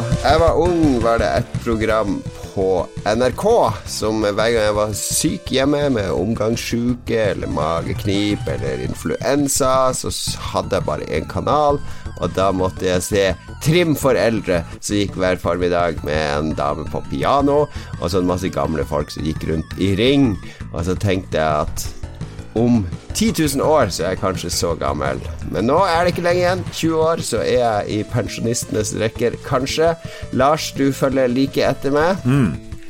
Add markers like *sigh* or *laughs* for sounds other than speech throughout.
Jeg var ung, var det et program på NRK som hver gang jeg var syk hjemme med omgangssjuke eller mageknip eller influensa, så hadde jeg bare én kanal, og da måtte jeg se Trim for eldre, som gikk hver formiddag med en dame på piano, og så en masse gamle folk som gikk rundt i ring, og så tenkte jeg at om 10 000 år så er jeg kanskje så gammel. Men nå er det ikke lenge igjen. 20 år, så er jeg i pensjonistenes rekker, kanskje. Lars, du følger like etter meg.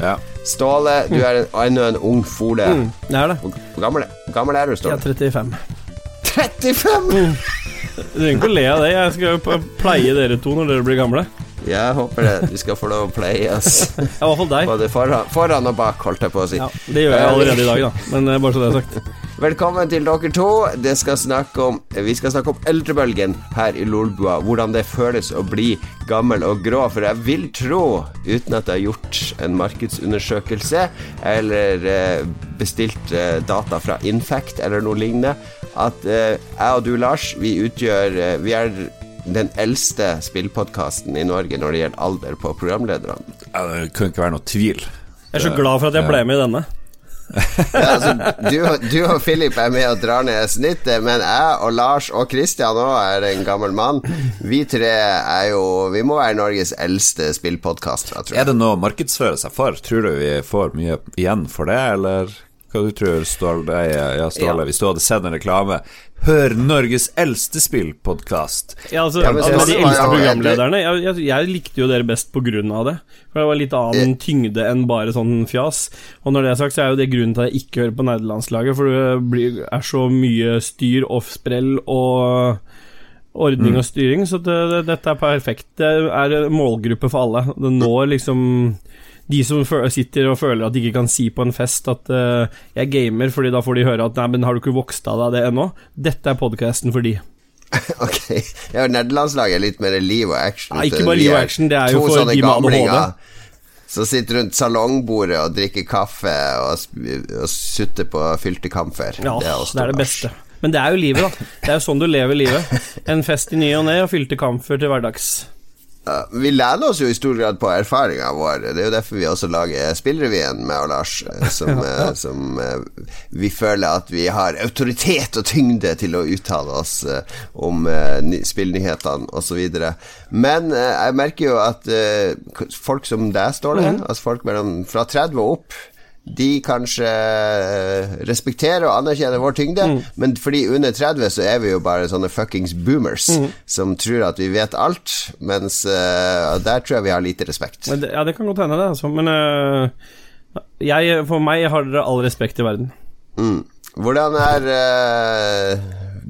Ja. Ståle, du er en, ennå en ung fole. Mm, det er det. Hvor gammel, gammel er du, Ståle? Jeg er Ståle? 35. 35! Du trenger ikke å le av det. Jeg skal jo pleie dere to når dere blir gamle. Jeg håper det. Du skal få lov å playe oss. *laughs* Ja. Både foran, foran og bak, holdt jeg på å si. Ja, det gjør jeg allerede i dag, da. Men eh, bare så det er sagt. Velkommen til dere to. Det skal om, vi skal snakke om eldrebølgen her i Lolbua. Hvordan det føles å bli gammel og grå. For jeg vil tro, uten at jeg har gjort en markedsundersøkelse eller eh, bestilt eh, data fra Infact eller noe lignende, at eh, jeg og du, Lars, vi utgjør eh, Vi er den eldste spillpodkasten i Norge når det gjelder alder på programlederne. Ja, Det kunne ikke være noe tvil. Jeg er så glad for at jeg ble med i denne. Ja, altså, du, du og Philip er med og drar ned snittet, men jeg og Lars og Christian òg er en gammel mann. Vi tre er jo Vi må være Norges eldste spillpodkast. Er det noe å markedsføre seg for? Tror du vi får mye igjen for det, eller hva du tror Ståle? Ja, Ståle, Ja. hvis du hadde sett en reklame Hør Norges eldste spillpodkast. Ja, altså, Ja, altså, de eldste programlederne jeg, jeg, jeg likte jo dere best på grunn av det. For det var litt annen tyngde enn bare sånn fjas. Og når det er sagt, så er jo det grunnen til at jeg ikke hører på nerdelandslaget, for det blir, er så mye styr og sprell og ordning og styring, så det, det, dette er perfekt. Det er målgruppe for alle. Det når liksom de som sitter og føler at de ikke kan si på en fest at uh, jeg gamer, fordi da får de høre at nei, men har du ikke vokst av deg det ennå? Dette er podkasten for de. *laughs* Ok, ja, Nederlandslaget er litt mer liv og action. Nei, ikke bare liv og action, det er jo for de med ADHD. Som sitter rundt salongbordet og drikker kaffe og, og sutter på fylte kamfer. Ja, det er, oss, det beste. Men det er jo livet, da. Det er jo sånn du lever livet. En fest i ny og ne og fylte kamfer til hverdags. Vi lener oss jo i stor grad på erfaringa vår. Det er jo derfor vi også lager Spillrevyen med Lars, eh, som, *laughs* eh, som eh, vi føler at vi har autoritet og tyngde til å uttale oss om ny- spillnyhetene osv. Men jeg merker jo at folk som deg, står det, altså folk mellom fra 30 og opp de kanskje eh, respekterer og anerkjenner vår tyngde, men fordi under 30 så er vi jo bare sånne fuckings boomers som tror at vi vet alt, mens uh, der tror jeg vi har lite respekt. Men det, ja, det kan godt hende, det, altså. Men uh, jeg, for meg har dere all respekt i verden. Mm. Hvordan er eh,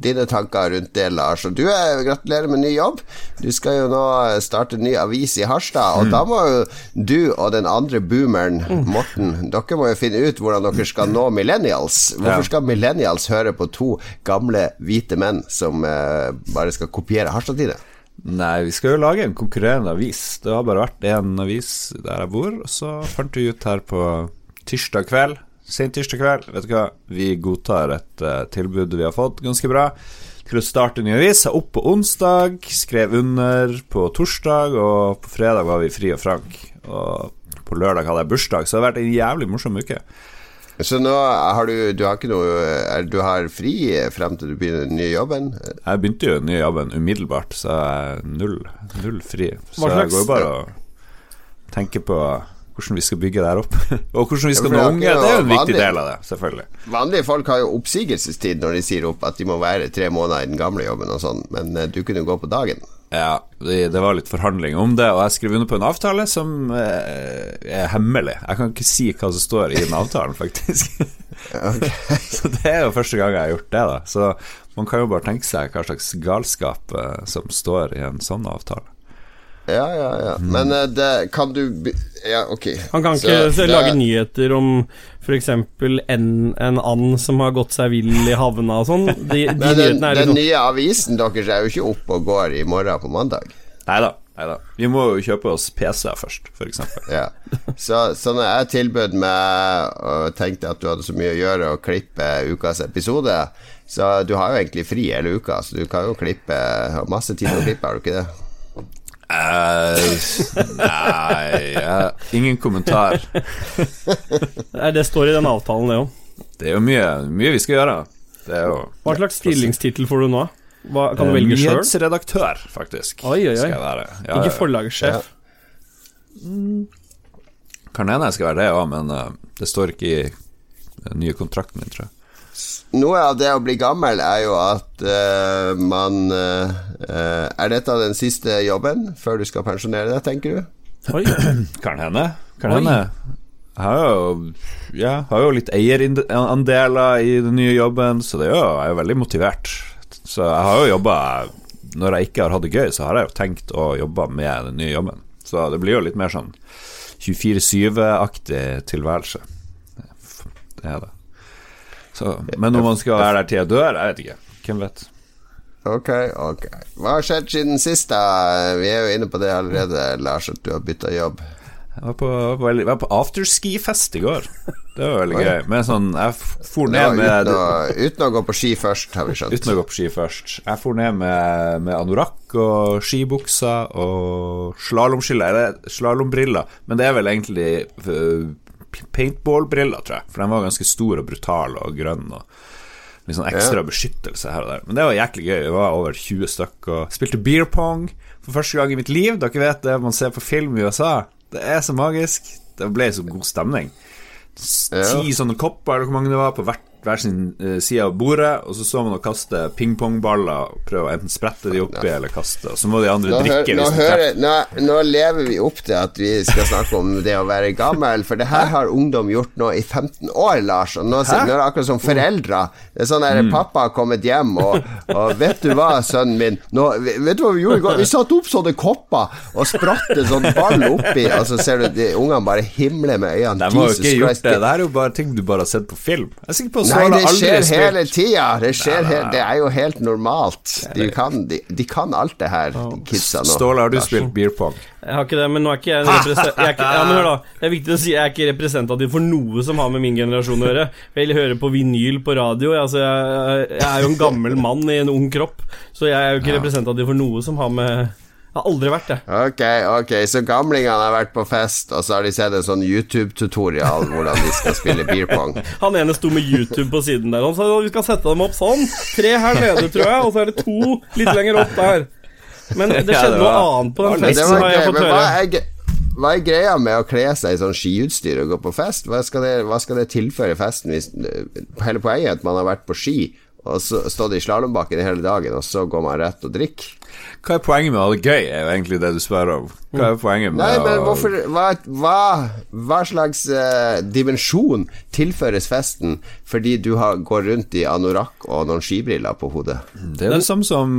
dine tanker rundt det, Lars? Og du er, gratulerer med ny jobb. Du skal jo nå starte en ny avis i Harstad, og da må jo du og den andre boomeren, Morten, dere må jo finne ut hvordan dere skal nå millennials. Hvorfor skal millennials høre på to gamle hvite menn som eh, bare skal kopiere Harstad-tiden? Nei, vi skal jo lage en konkurrerende avis. Det har bare vært én avis der jeg bor, og så fant vi ut her på tirsdag kveld Sent tirsdag kveld, vet du hva, vi godtar et uh, tilbud vi har fått, ganske bra, til å starte ny avis. Opp på onsdag, skrev under på torsdag, og på fredag var vi fri og frank. Og på lørdag hadde jeg bursdag, så det har vært en jævlig morsom uke. Så nå har du Du har ikke noe Du har fri frem til du begynner den nye jobben? Jeg begynte jo den nye jobben umiddelbart, så jeg er null, null fri. Så jeg går jo bare og tenker på hvordan vi skal bygge det her opp. *laughs* og hvordan vi skal nå unge. Det er jo en viktig vanlige, del av det, selvfølgelig. Vanlige folk har jo oppsigelsestid når de sier opp at de må være tre måneder i den gamle jobben og sånn, men eh, du kunne gå på dagen. Ja, det, det var litt forhandling om det, og jeg skrev under på en avtale som eh, er hemmelig. Jeg kan ikke si hva som står i den avtalen, faktisk. *laughs* *laughs* så det er jo første gang jeg har gjort det, da. Så man kan jo bare tenke seg hva slags galskap eh, som står i en sånn avtale. Ja, ja, ja. Men eh, det kan du Ja, ok. Han kan Så ikke det- lage nyheter om f.eks. en, en and som har gått seg vill i havna og sånn. De, de *laughs* Men den, er den liksom nye avisen deres er jo ikke oppe og går i morgen på mandag. Nei da. Neida. Vi må jo kjøpe oss PC-er først, f.eks. Ja. Så, så når jeg tilbød meg og tenkte at du hadde så mye å gjøre å klippe ukas episode, så du har jo egentlig fri hele uka, så du kan jo klippe masse tid å klippe, har du ikke det? Eh, nei jeg, Ingen kommentar. Nei, Det står i den avtalen, det òg. Det er jo mye, mye vi skal gjøre. Jo Hva slags stillingstittel får du nå? Hva, kan du Eh, velge sjøl? Nyhetsredaktør, faktisk. Oi, oi, oi. Ja, Ikke ja. Kan hende jeg skal være det òg, men uh, det står ikke i den nye kontrakten min, tror jeg. Noe av det å bli gammel er jo at uh, man eh, eh, Er dette den siste jobben før du skal pensjonere deg, tenker du? Oi. *clears throat* Kan hende. Kan Oi. hende. Jeg har jo, ja, har jo litt eierandeler i den nye jobben, så det er jo, jeg er jo veldig motivert. Så jeg har jo jobba Når jeg ikke har hatt det gøy, så har jeg jo tenkt å jobbe med den nye jobben. Så det blir jo litt mer sånn 24-7-aktig tilværelse. Det er det. Så, men om man skal være der til jeg dør, jeg vet ikke. Hvem vet? Ok, ok. Hva har skjedd siden sist, da? Vi er jo inne på det allerede, Lars, at du har bytta jobb. Jeg var på, var på, på afterski-fest i går. Det var veldig gøy. Med sånn Jeg for Ja, ned med uten, å, uten å gå på ski først, har vi skjønt. Uten å gå på ski først. Jeg for ned med, med anorakk og skibukser og slalåmbriller. Men det er vel egentlig uh, paintballbriller, tror jeg. For de var ganske store og brutale og grønne. Og litt sånn ekstra beskyttelse her og der. Men det var jæklig gøy. Vi var over 20 stykk og spilte beer pong for første gang i mitt liv. Dere vet det man ser på film i USA. Det er så magisk. Det ble så god stemning. S- Ja. Ti sånne kopper, eller hvor mange det var, på hvert, hver sin uh, side av bordet. Og så så man å kaste pingpongballer prøve å enten sprette de oppi eller kaste. Og så må de andre Nå, drikke nå, hører, nå, nå lever vi opp til at vi skal snakke om det å være gammel, for det her har ungdom gjort nå i 15 år, Lars. Og nå, er det akkurat som foreldre. Det er sånn der Mm. pappa har kommet hjem, og, og vet du hva, sønnen min nå, Vet du hva vi gjorde i går? Vi satte opp sånne kopper og spratt en sånn ball oppi, og så ser du de ungene bare himler med øynene. De har jo ikke gjort det. Det er jo bare ting du bare har sett på film. Jeg er sikker på Nei, det, det skjer spilt- hele tida. Det, skjer Nei, nei, nei. det er jo helt normalt. De kan, de, de kan alt det her, kidsa nå. Ståle, har du spilt beer pong? Jeg har ikke det, men nå er ikke jeg jeg er ikke, Ja, men hør da Det er viktig å si jeg er ikke representativ for noe som har med min generasjon å gjøre. Jeg hører på vinyl på radio. Jeg, altså, jeg, jeg er jo en gammel mann i en ung kropp, så jeg er jo ikke representativ for noe som har med Jeg har aldri vært det. Ok, ok, så gamlingene har vært på fest, og så har de sett en sånn YouTube-tutorial hvordan de skal spille beer pong. *laughs* Han ene sto med YouTube på siden der. Han sa vi skal sette dem opp sånn. Tre her nede, tror jeg, og så er det to litt lenger opp der. Men det *laughs* Ja, skjedde var... noe annet på den festen, har jeg fått høre. hva er greia med å kle seg i sånn skiutstyr og gå på fest? Hva skal det, hva skal det tilføre festen? Hvis, hele poenget er at man har vært på ski og så stått i slalåmbakken hele dagen, og så går man rett og drikker. Hva er poenget med å ha det gøy, er jo egentlig det du spør om. Hva er poenget med Nei, men hvorfor Hva, hva, hva slags eh, dimensjon tilføres festen fordi du har, går rundt i anorakk og noen skibriller på hodet? Det er jo det samme som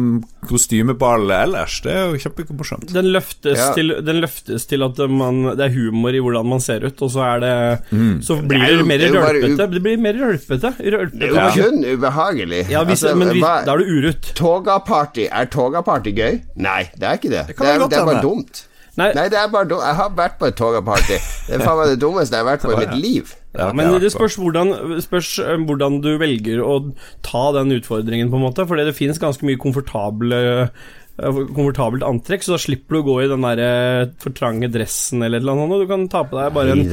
kostymeball ellers. Det er jo kjempemorsomt. Den Ja. til, den løftes til at man, det er humor i hvordan man ser ut, og så er det Så blir Det er det, jo- mer det er rølpete. Det blir mer rølpete. Det er jo kun ubehagelig. Ja, hvis, Altså, men hvis, hva- da er du urutt. Toga-party er togaparty gøy? Nei, det er ikke det. Det, det, er, det er bare dumt. Nei, Nei, det er bare dumt. Jeg har vært på et togaparty. Det er faen meg det dummeste jeg har vært på i mitt liv. Ja, men det spørs hvordan, spørs eh, hvordan du velger å ta den utfordringen, på en måte. Fordi det finnes ganske mye komfortable eh, komfortabelt antrekk, så da slipper du å gå i den der eh, for trange dressen eller et eller annet. Du kan ta på deg bare en,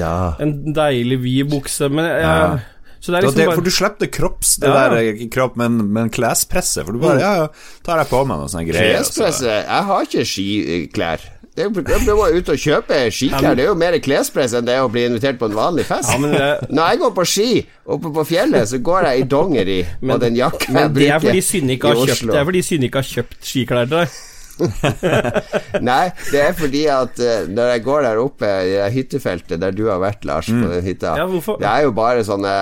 en deilig vid bukse. Men jeg, Ja. Så det er liksom det, for du slipper det kropps Det Ja. der ikke kropp, men, men klespresset. For du bare Ja, ja, tar jeg på meg noen sånne greier. Klespresset? så- Klespresse Jeg har ikke skiklær. Det er jo- å ut og kjøpe skiklær. Det er jo mer klespress enn det er å bli invitert på en vanlig fest. Ja, det- Når jeg går på ski oppe på fjellet, så går jeg i dongeri og den jakka jeg Men det er bruker fordi Oslo. kjøpt. Det er fordi Synne ikke har kjøpt skiklær til deg. *laughs* Nei, det er fordi at eh, når jeg går der oppe i hyttefeltet der du har vært, Lars, på den hytta Ja. Det er jo bare sånne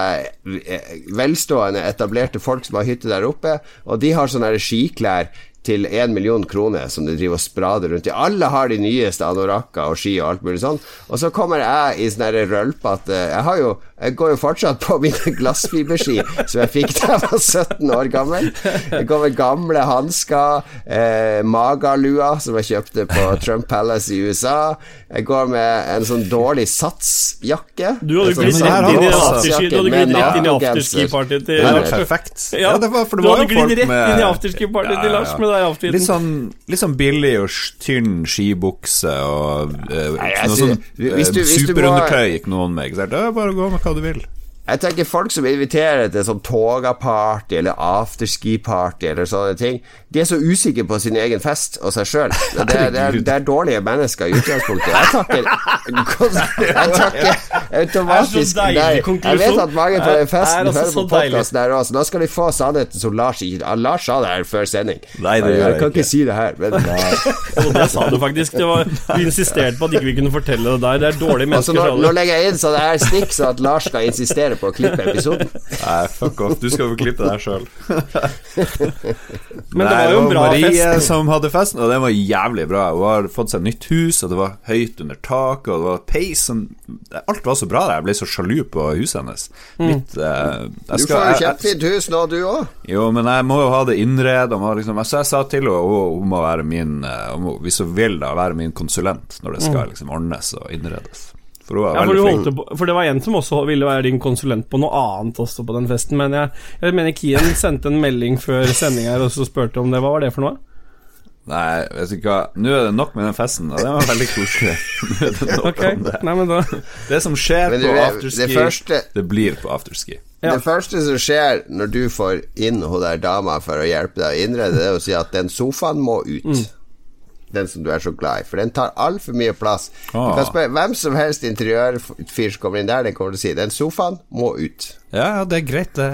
eh, velstående, etablerte folk som har hytte der oppe, og de har sånne skiklær til én million kroner som de driver og sprader rundt i. Alle har de nyeste anorakker og ski og alt mulig sånn. Og så kommer jeg i sånne rølpete Jeg har jo Jeg går jo fortsatt på mine glassfiberski som jeg fikk da jeg var 17 år gammel. Jeg går med gamle hansker, eh, magalua som jeg kjøpte på Trump Palace i USA. Jeg går med en sånn dårlig satsjakke. Du hadde sånn glidd rett inn i har afterski Du hadde med glidd rett inn i nakengenser. afterski-partyet til Det er Lars. perfekt. *laughs* Ja, det var, for det du var hadde glidd rett med inn i afterski-partyet til Lars med deg i. Litt sånn, litt sånn billig og tynn skibukse og uh, noe sånn eh, superundertøy gikk noen med. Ikke sant? Det er bare å gå med hva du vil. Jeg tenker folk som inviterer til sånn toga-party eller afterski-party eller sånne ting, de er så usikre på sin egen fest og seg sjøl. *laughs* Det, det, det er dårlige mennesker i utgangspunktet. Jeg takker *laughs* Jeg takker automatisk nei. Jeg vet at mange på den festen altså hører på podkasten her også. Nå skal de få sannheten som Lars ikke Lars sa det her før sending. Nei, det jeg, kan ikke. si det her, men *laughs* Og det sa du faktisk. Det var, du insisterte på at ikke vi kunne fortelle det der. Det er dårlige altså, mennesker, nå, nå legger jeg inn så det er snikk, så at Lars skal insistere på å klippe episoden. *laughs* Nei, fuck off. Du skal få klippe deg sjøl. *laughs* Men det var jo en bra Marie fest. som hadde festen, og den var jævlig bra. Hun har fått seg nytt hus, og det var høyt under taket, og det var peis som Alt var så bra der. Jeg ble så sjalu på huset hennes. Mm. Mitt eh, jeg Du får jo kjempefint hus nå, du òg. Jo, men jeg må jo ha det innreda. Liksom, så jeg sa til henne hun, hun må være min eh, hun må, Hvis hun vil, da, være min konsulent når det skal liksom ordnes og innredes. For. Ja, for, du holdt på, for det var en som også ville være din konsulent på noe annet også på den festen. Men jeg, jeg mener Kien sendte en melding før sending her og så spurte om det. Hva var det for noe? Nei, vet du hva, nå er det nok med den festen, og det var veldig koselig. *laughs* Nå er det nok Ok, om det. nei, da Det som skjer du, på afterski, det første det blir på afterski. Ja. Det første som skjer når du får inn hun der dama for å hjelpe deg å innrede, det er å si at den sofaen må ut. Mm. Den som du er så glad i. For den tar altfor mye plass. Du Ah. kan spørre hvem som helst interiørfyr som kommer inn der, den kommer til å si den sofaen må ut. Ja, ja, det er greit, det.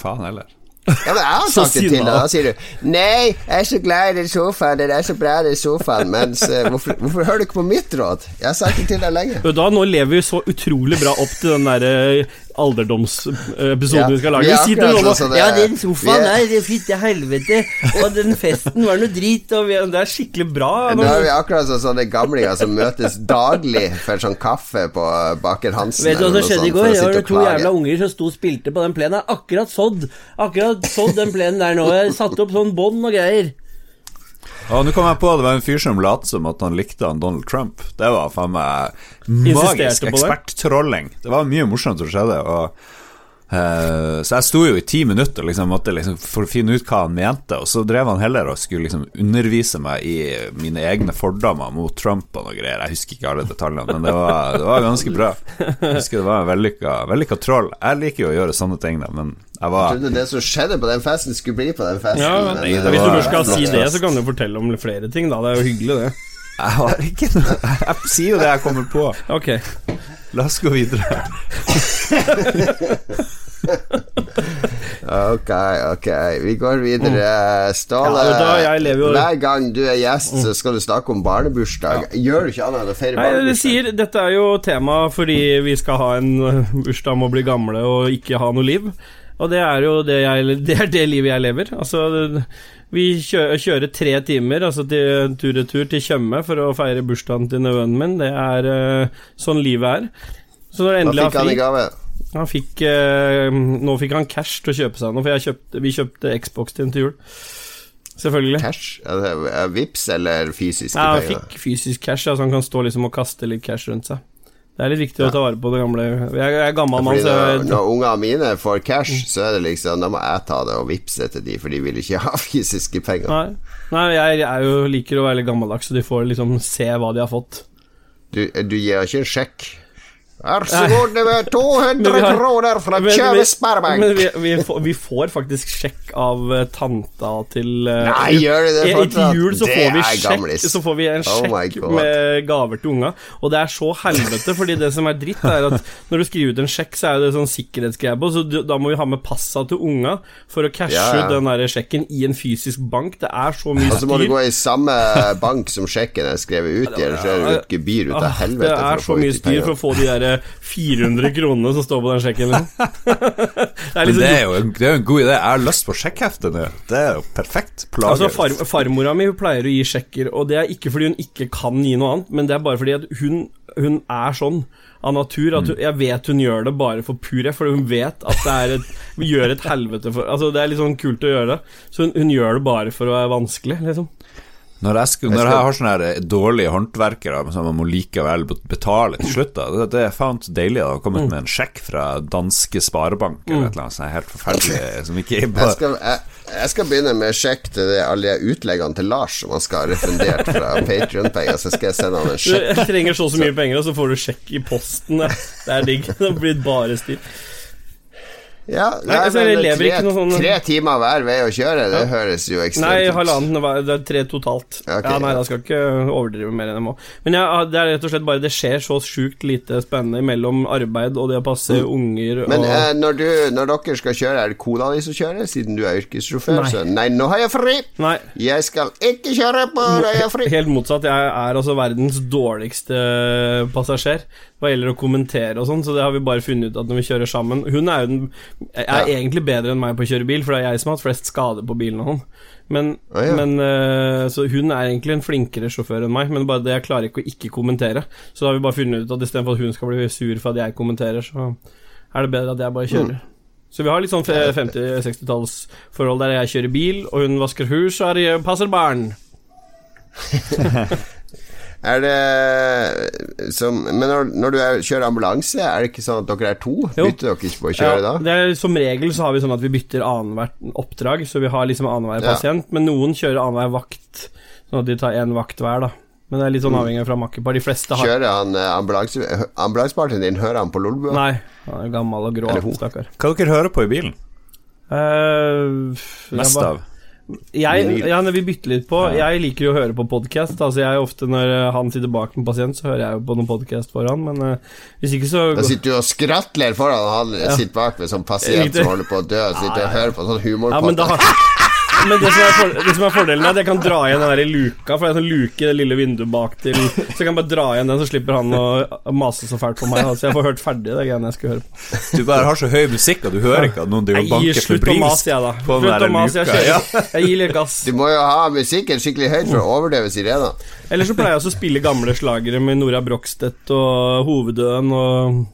Faen heller. Ja, men jeg har *laughs* sagt det til deg. Da sier du 'Nei, jeg er så glad i den sofaen. Den er så bra, den sofaen.' Mens eh, hvorfor, hvorfor hører du ikke på mitt råd? Jeg har sagt det til deg lenge. Da, Nå lever vi så utrolig bra opp til den der alderdomsepisoden Ja, vi skal lage. er Vi sitter nå og sånn det Ja, den sofaen Vi er- der, det fytte helvete. Og den festen var noe drit. og vi, Det er skikkelig bra. Nå er vi akkurat som sånne gamlinger som møtes daglig for sånn kaffe på Baker Hansen. Vet du hva som skjedde i går? Det var og to jævla unger som sto og spilte på den plenen. Jeg har Akkurat sådd. Akkurat sådd den plenen der nå. Jeg satte opp sånn bånd og greier. Og nå kom jeg på at det var en fyr som lot som at han likte han Donald Trump. Det var faen meg magisk eksperttrolling. Det var mye morsomt som skjedde. Og, eh, så jeg sto jo i ti minutter liksom, måtte liksom, for å finne ut hva han mente, og så drev han heller og skulle liksom undervise meg i mine egne fordommer mot Trump og noe greier. Jeg husker ikke alle detaljene, men det var, det var ganske bra. Jeg husker det var en vellykka, vellykka troll. Jeg liker jo å gjøre sånne ting, da, men jeg Jeg var trodde det som skjedde på den festen, skulle bli på den festen. Ja, men, men, det eh, Hvis du først skal si det, så kan du fortelle om flere ting, da. Det er jo hyggelig, det. Jeg har ikke noe Jeg sier jo det jeg kommer på. Ok. La oss gå videre. Ok, ok. Vi går videre. Ståle, Ja, hver gang du er gjest, så skal du snakke om barnebursdag. Gjør du ikke annet enn å feire Nei, det sier, Dette er jo tema fordi vi skal ha en øh, bursdag med å bli gamle og ikke ha noe liv. Og det er jo det, jeg, det, er det livet jeg lever. Altså, vi kjører, kjører tre timer altså tur-retur til Tjøme for å feire bursdagen til nevøen min. Det er uh, sånn livet er. Så når endelig fikk han i gave? han fikk, uh, Nå fikk han cash til å kjøpe seg noe, for jeg kjøpte, vi kjøpte Xbox til en til jul. Selvfølgelig. Cash? Er det- Vips eller fysiske Ja, han fikk fysisk cash, så han kan stå liksom og kaste litt cash rundt seg. Det er litt viktig å ta vare på det gamle Jeg, jeg er gammel mann, så når, jeg, når ungene mine får cash, så er det liksom Da må jeg ta det og vippse til de, for de vil ikke *laughs* ha fysiske penger. Nei, nei jeg jo liker å være litt gammeldags, så de får liksom se hva de har fått. Du, du gir ikke en sjekk. Vær så god, det er 200 har- kroner fra Kjøve Sparebank. Men vi, vi, får, vi får faktisk sjekk av eh, tanta til eh, Nei, gjør de det i- fortsatt? Til jul så får vi sjekk. Så får vi en Oh sjekk oh med gaver til unga. Og det er så helvete, fordi det som er dritt, er at når du skriver ut en sjekk, så er det sånn sikkerhetsgreie på, så da må vi ha med passa til unga for å cashe Ja, ja. den der sjekken i en fysisk bank. Det er så mye Og så må du gå i samme bank som sjekken er skrevet ut i, ellers er det et gebyr ut av helvete. Det er så mye styr for å få de der eh, 400 kronene som står på den sjekken. Liksom. *laughs* det liksom det er jo en, det er en god idé. Jeg har lyst på sjekkhefte nå. Det er jo perfekt. Plager. Altså far, Farmora mi pleier å gi sjekker, og det er ikke fordi hun ikke kan gi noe annet, men det er bare fordi hun, hun er sånn av natur at hun, jeg vet hun gjør det bare for pure, for hun vet at det er et, gjør et helvete for Altså Det er litt sånn kult å gjøre det, så hun, hun gjør det bare for å være vanskelig, liksom. Når jeg, skal, når jeg har sånne her eh, dårlige håndverkere som man må likevel betale til slutt, da, det, det er faen så deilig å kommet med en sjekk fra danske sparebank eller et eller annet sånt helt forferdelig *laughs* som ikke Jeg skal, jeg, jeg skal begynne med sjekk til det, alle de utleggene til Lars som han skal ha refundert fra *laughs* Patrion-penger. Så skal jeg sende han en sjekk. jeg trenger så og så mye penger, og så får du sjekk i posten. Det er digg. Det blir bare styr. Ja, Nei, altså, jeg lever tre, ikke noe sånn- tre timer hver vei å kjøre, det høres jo ekstremt Nei, ut. halvannen. Det det er tre totalt. Ja, ja, nei, jeg skal ikke overdrive mer enn jeg må. Men ja, det er rett og slett bare Det skjer så sjukt lite spennende mellom arbeid og det å passe unger og Men eh, når, du, når dere skal kjøre, er det kona di som kjører, siden du er yrkessjåfør? Nei. Så nei, nå har jeg fri! Nei. Jeg skal ikke kjøre på jeg har fri! Helt motsatt. Jeg er altså verdens dårligste passasjer hva gjelder å kommentere og sånn, så det har vi bare funnet ut at når vi kjører sammen Hun er jo den er Ja. egentlig bedre enn meg på å kjøre bil, for det er jeg som har hatt flest skader på bilen og sånn. Men, Å, ja. men eh, Så hun er egentlig en flinkere sjåfør enn meg, men bare det jeg klarer ikke å ikke kommentere. Så da har vi bare funnet ut at istedenfor at hun skal bli sur for at jeg kommenterer, så er det bedre at jeg bare kjører. Så vi har litt sånn 50-60-tallsforhold der jeg kjører bil, og hun vasker hus, og passer barn. *laughs* Er det som Men når, når du er, kjører ambulanse, er det ikke sånn at dere er to? Jo. Bytter dere ikke på å kjøre da? det er, som regel så har vi sånn at vi bytter annethvert oppdrag, så vi har liksom annenhver Ja. pasient, men noen kjører annenhver vakt, sånn at de tar én vakt hver, da. Men det er litt sånn Mm. avhengig fra makkepar. De fleste har Kjører han eh, ambulanse... Ambulansepartneren din, hører han på Lolbua? Nei, han er gammel og grå, stakkar. Hva dere hører på i bilen? Uh, Mest av? Jeg, ja, vi bytter litt på. Jeg liker jo å høre på podkast. Altså jeg ofte Når eh, han sitter bak med pasient, så hører jeg jo på noen podkast foran, men uh, hvis ikke så Da sitter du og skratler foran, og han sitter bak med sånn pasient som holder på å dø, og sitter og hører på sånn Ja, *laughs* men, det, som er for, det som er fordelen, er at jeg kan dra igjen den der i luka. For jeg sånn luke det lille vinduet bak til Så jeg kan bare dra igjen den, så slipper han å mase så fælt på meg. da. Så jeg får hørt ferdig det greiene jeg skulle høre på. Du bare har så høy musikk at du hører ikke at noen driver og banker febrilsk på den der mase, jeg luka. Ja. Jeg gir litt gass. Du må jo ha musikken skikkelig høyt for å overdøve sirena. Eller så pleier jeg også å spille gamle slagere med Nora Brogstedt og Hovedøen og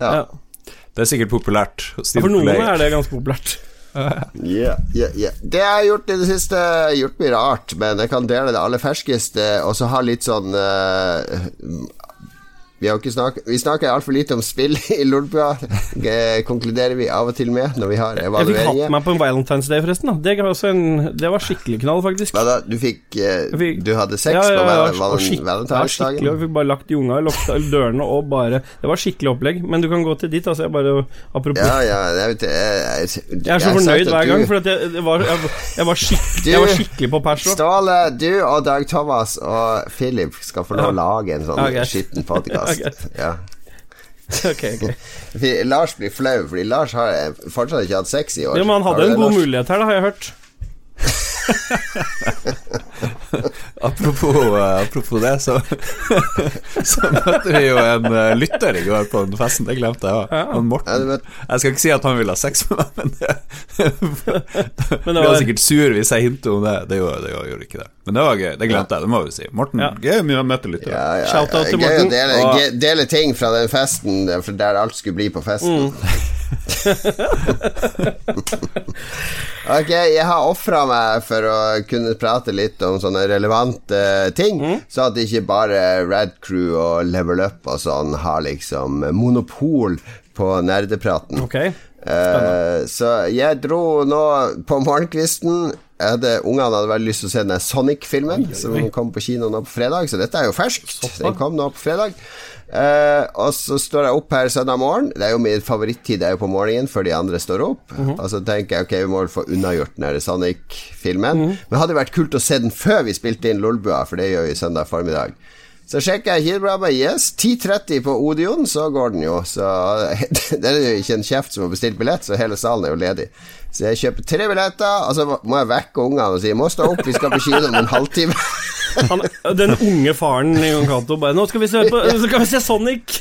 Ja. ja. Det er sikkert populært. Ja, For noen er det ganske populært. Yeah, yeah, yeah. Det jeg har gjort i det siste, gjort mye rart, men jeg kan dele det aller ferskeste, og så ha litt sånn eh, Vi har ikke snak Vi snakker altfor lite om spill *laughs* i Lolbua, konkluderer vi av og til med når vi har Jeg fikk hatt meg på en Valentine's Day, forresten. Det, en, det var skikkelig knall, faktisk. Hva da? Du fikk eh, Du hadde sex Ja, ja, ja, på val og val ja, vi fikk bare lagt de unga, lukta dørene og bare Det var skikkelig opplegg. Men du kan gå til dit, altså. Jeg bare Apropos Ja, ja, jeg vet jeg, jeg, Jeg er så fornøyd hver gang, for jeg, jeg, var, jeg, jeg, var skikkelig, jeg var skikkelig på pers. Ståle, du og Dag Thomas og Philip skal få lov å lage en sånn greit. skitten podkast. Ja. *laughs* Okay, okay. Lars blir flau, fordi Lars har fortsatt ikke hatt sex i år. Ja, men han hadde en det, god Lars? mulighet her, da, har jeg hørt. *laughs* Apropos, eh, apropos det, så *laughs* Så møtte vi jo en eh, lytter i går på den festen. Det glemte jeg òg. Ja. Han Morten. Jeg skal ikke si at han ville ha sex med meg, men det *laughs* han var, sikkert sur hvis jeg hinter om det. Det gjorde, det gjorde ikke det. Men det var gøy. Det glemte jeg, det må vi si. Morten, Ja. gøy mye å møte lyttere. ja, ja, Shout-out til Morten. Gøy å dele, dele ting fra den festen for der alt skulle bli på festen. Mm. *laughs* ok, jeg har ofra meg for å kunne prate litt om sånne relevante ting, Mm. så at ikke bare Rad Crew og Level Up og sånn har liksom monopol på nerdepraten. Okay. Uh, så jeg dro nå på morgenkvisten. Hadde, Ungene hadde veldig lyst til å se den Sonic-filmen som kom på kino nå på fredag, så dette er jo ferskt. Den kom nå på fredag. Eh, og så står jeg opp her søndag morgen. Det er jo min favorittid, det er jo på morgenen før de andre står opp. Og så tenker jeg ok, vi må vel få unnagjort den Sonic-filmen. Men det hadde vært kult å se den før vi spilte inn Lolbua, for det gjør vi søndag formiddag. Så sjekker jeg kiloprogrammet. Yes, 10.30 på Odeon, så går den jo. Så *laughs* det er jo ikke en kjeft som har bestilt billett, så hele salen er jo ledig. Så jeg kjøper tre billetter, og så må jeg vekke ungene og si 'må stå opp, vi skal på kino om en halvtime'. *laughs* Han, den unge faren i Jon bare 'Nå skal vi se, på, *laughs* så skal vi se Sonic'.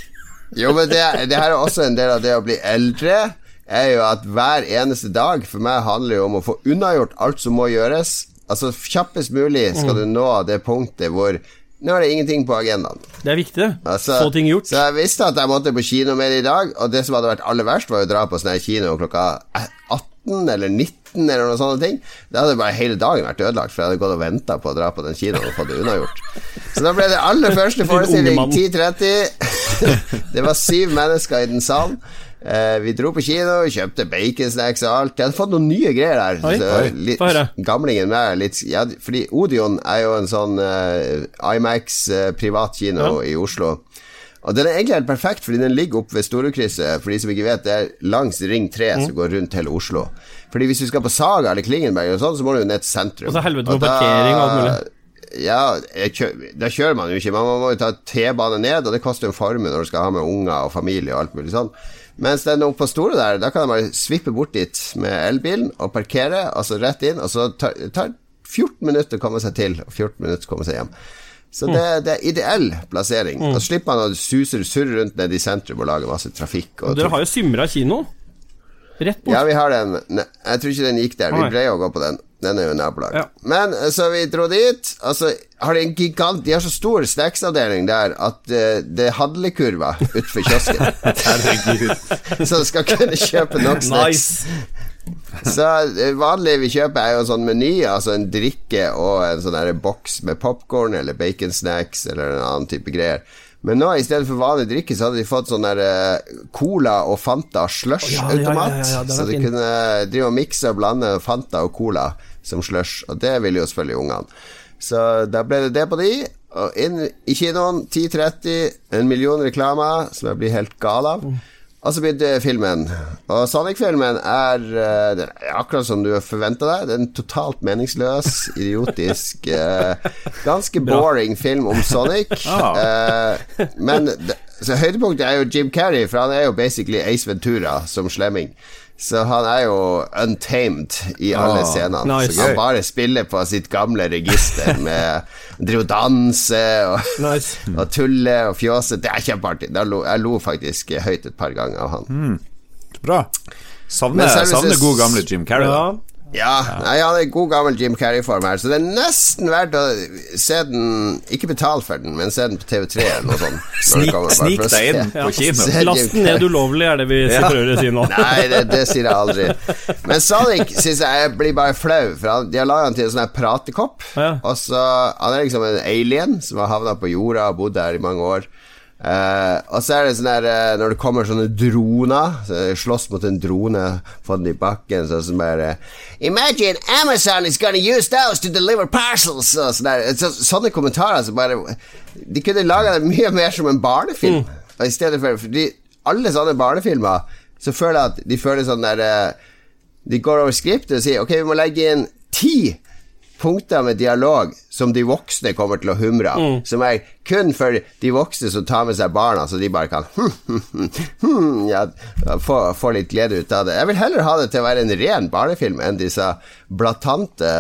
Jo, men det, det her er også en del av det å bli eldre. Er jo at hver eneste dag for meg handler jo om å få unnagjort alt som må gjøres. Altså kjappest mulig skal du nå det punktet hvor nå er det ingenting på agendaen. Det er viktig. Altså, Få ting gjort. Så jeg visste at jeg måtte på kino med det i dag, og det som hadde vært aller verst, var å dra på sånn her kino klokka 18 18 eller 19 eller noen sånne ting. Da hadde bare hele dagen vært ødelagt, for jeg hadde gått og venta på å dra på den kinoen og fått det unnagjort. Så da ble det aller første *laughs* forestilling 10.30. *laughs* det var syv mennesker i den salen. Eh, vi dro på kino, kjøpte baconsnacks og alt. Jeg hadde fått noen nye greier der. Oi, oi, litt, gamlingen med litt ja, Fordi Odeon er jo en sånn uh, Imax uh, privatkino Ja. i Oslo. Og den er egentlig helt perfekt, fordi den ligger oppe ved Storekrysset. For de som ikke vet, det er langs Ring 3 Mm. som går rundt hele Oslo. Fordi hvis du skal på Saga eller Klingenberg, og sånn, så må du jo ned til sentrum. Og så helvete med parkering og alt mulig. Ja, kjører, da kjører man jo ikke. Man må jo ta T-bane ned, og det koster en formue når du skal ha med unger og familie og alt mulig sånn. Mens den oppe på Store der, da kan bare svippe bort dit med elbilen og parkere, altså rett inn, og så tar det 14 minutter å komme seg til, og 14 minutter å komme seg hjem. Så det, det er ideell plassering. Da slipper man å suse surre rundt nede i sentrum og lage masse trafikk. Dere har jo Symra kino. Rett bort. ja, vi har den. Ne, Jeg tror ikke den gikk der. Vi pleier å gå på den. Den er jo nabolag. Ja. Men eh, så vi dro dit. Altså, har de en gigant De har så stor snacksavdeling der at uh, det er handlekurver utenfor kiosken. *laughs* Så du skal kunne kjøpe nok snacks. Nice. Så det vanlige vi kjøper, er jo en sånn meny, altså en drikke og en sånn der boks med popkorn eller baconsnacks eller en annen type greier. Men nå i stedet for vanlig drikke, så hadde de fått sånn der eh, Cola og Fanta slush-automat. Ja, ja, ja, så de kunne drive og mikse og blande Fanta og Cola som slush, og det ville jo selvfølgelig ungene. Så da ble det det på de. Og inn i kinoen 10.30, en million reklamer som jeg blir helt gal av. Og så begynte filmen. Og Sonic-filmen er, eh, er akkurat som du forventa deg. Det er en totalt meningsløs, *laughs* idiotisk, eh, ganske boring film om Sonic. Eh, men høydepunktet er jo Jim Carrey, for han er jo basically Ace Ventura som slemming. Så han er jo untamed i alle Ah, scenene. nice. Så han bare spiller på sitt gamle register *laughs* med Driver og danser og Nice. *laughs* og tulle og fjåse. Det er kjempeartig. Jeg lo, jeg lo faktisk høyt et par ganger av han. Bra. Savner, savner god gamle Jim Carrey. Ja. Ja, nei, han er god gammel Jim Carrey-form her, så det er nesten verdt å se den Ikke betale for den, men se den på TV3 eller noe sånt. Snik, snik deg inn på *laughs* kino. Last den ned ulovlig, er det vi Ja. prøver å si nå. *laughs* Nei, det, det sier jeg aldri. Men Sonic syns jeg blir bare flau, for han, de har laga han til en sånn pratekopp. Ja. Og så Han er liksom en alien som har havna på jorda og bodd der i mange år. Eh, og så er det sånn der uh, Når det kommer sånne droner så Slåss mot en drone, få den i bakken, så sånn bare Imagine Amazon is gonna use those to deliver parcels! Og sånn der. så, sånne kommentarer som bare De kunne laga det mye mer som en barnefilm. Og I stedet for Fordi alle sånne barnefilmer Så føler jeg at de føler sånn der uh, De går over skriptet og sier Ok, vi må legge inn ti punkter med dialog som de voksne kommer til å humre av. Som er kun for de voksne som tar med seg barna, så de bare kan hmm, ja, få, få litt glede ut av det. Jeg vil heller ha det til å være en ren barnefilm enn disse blatante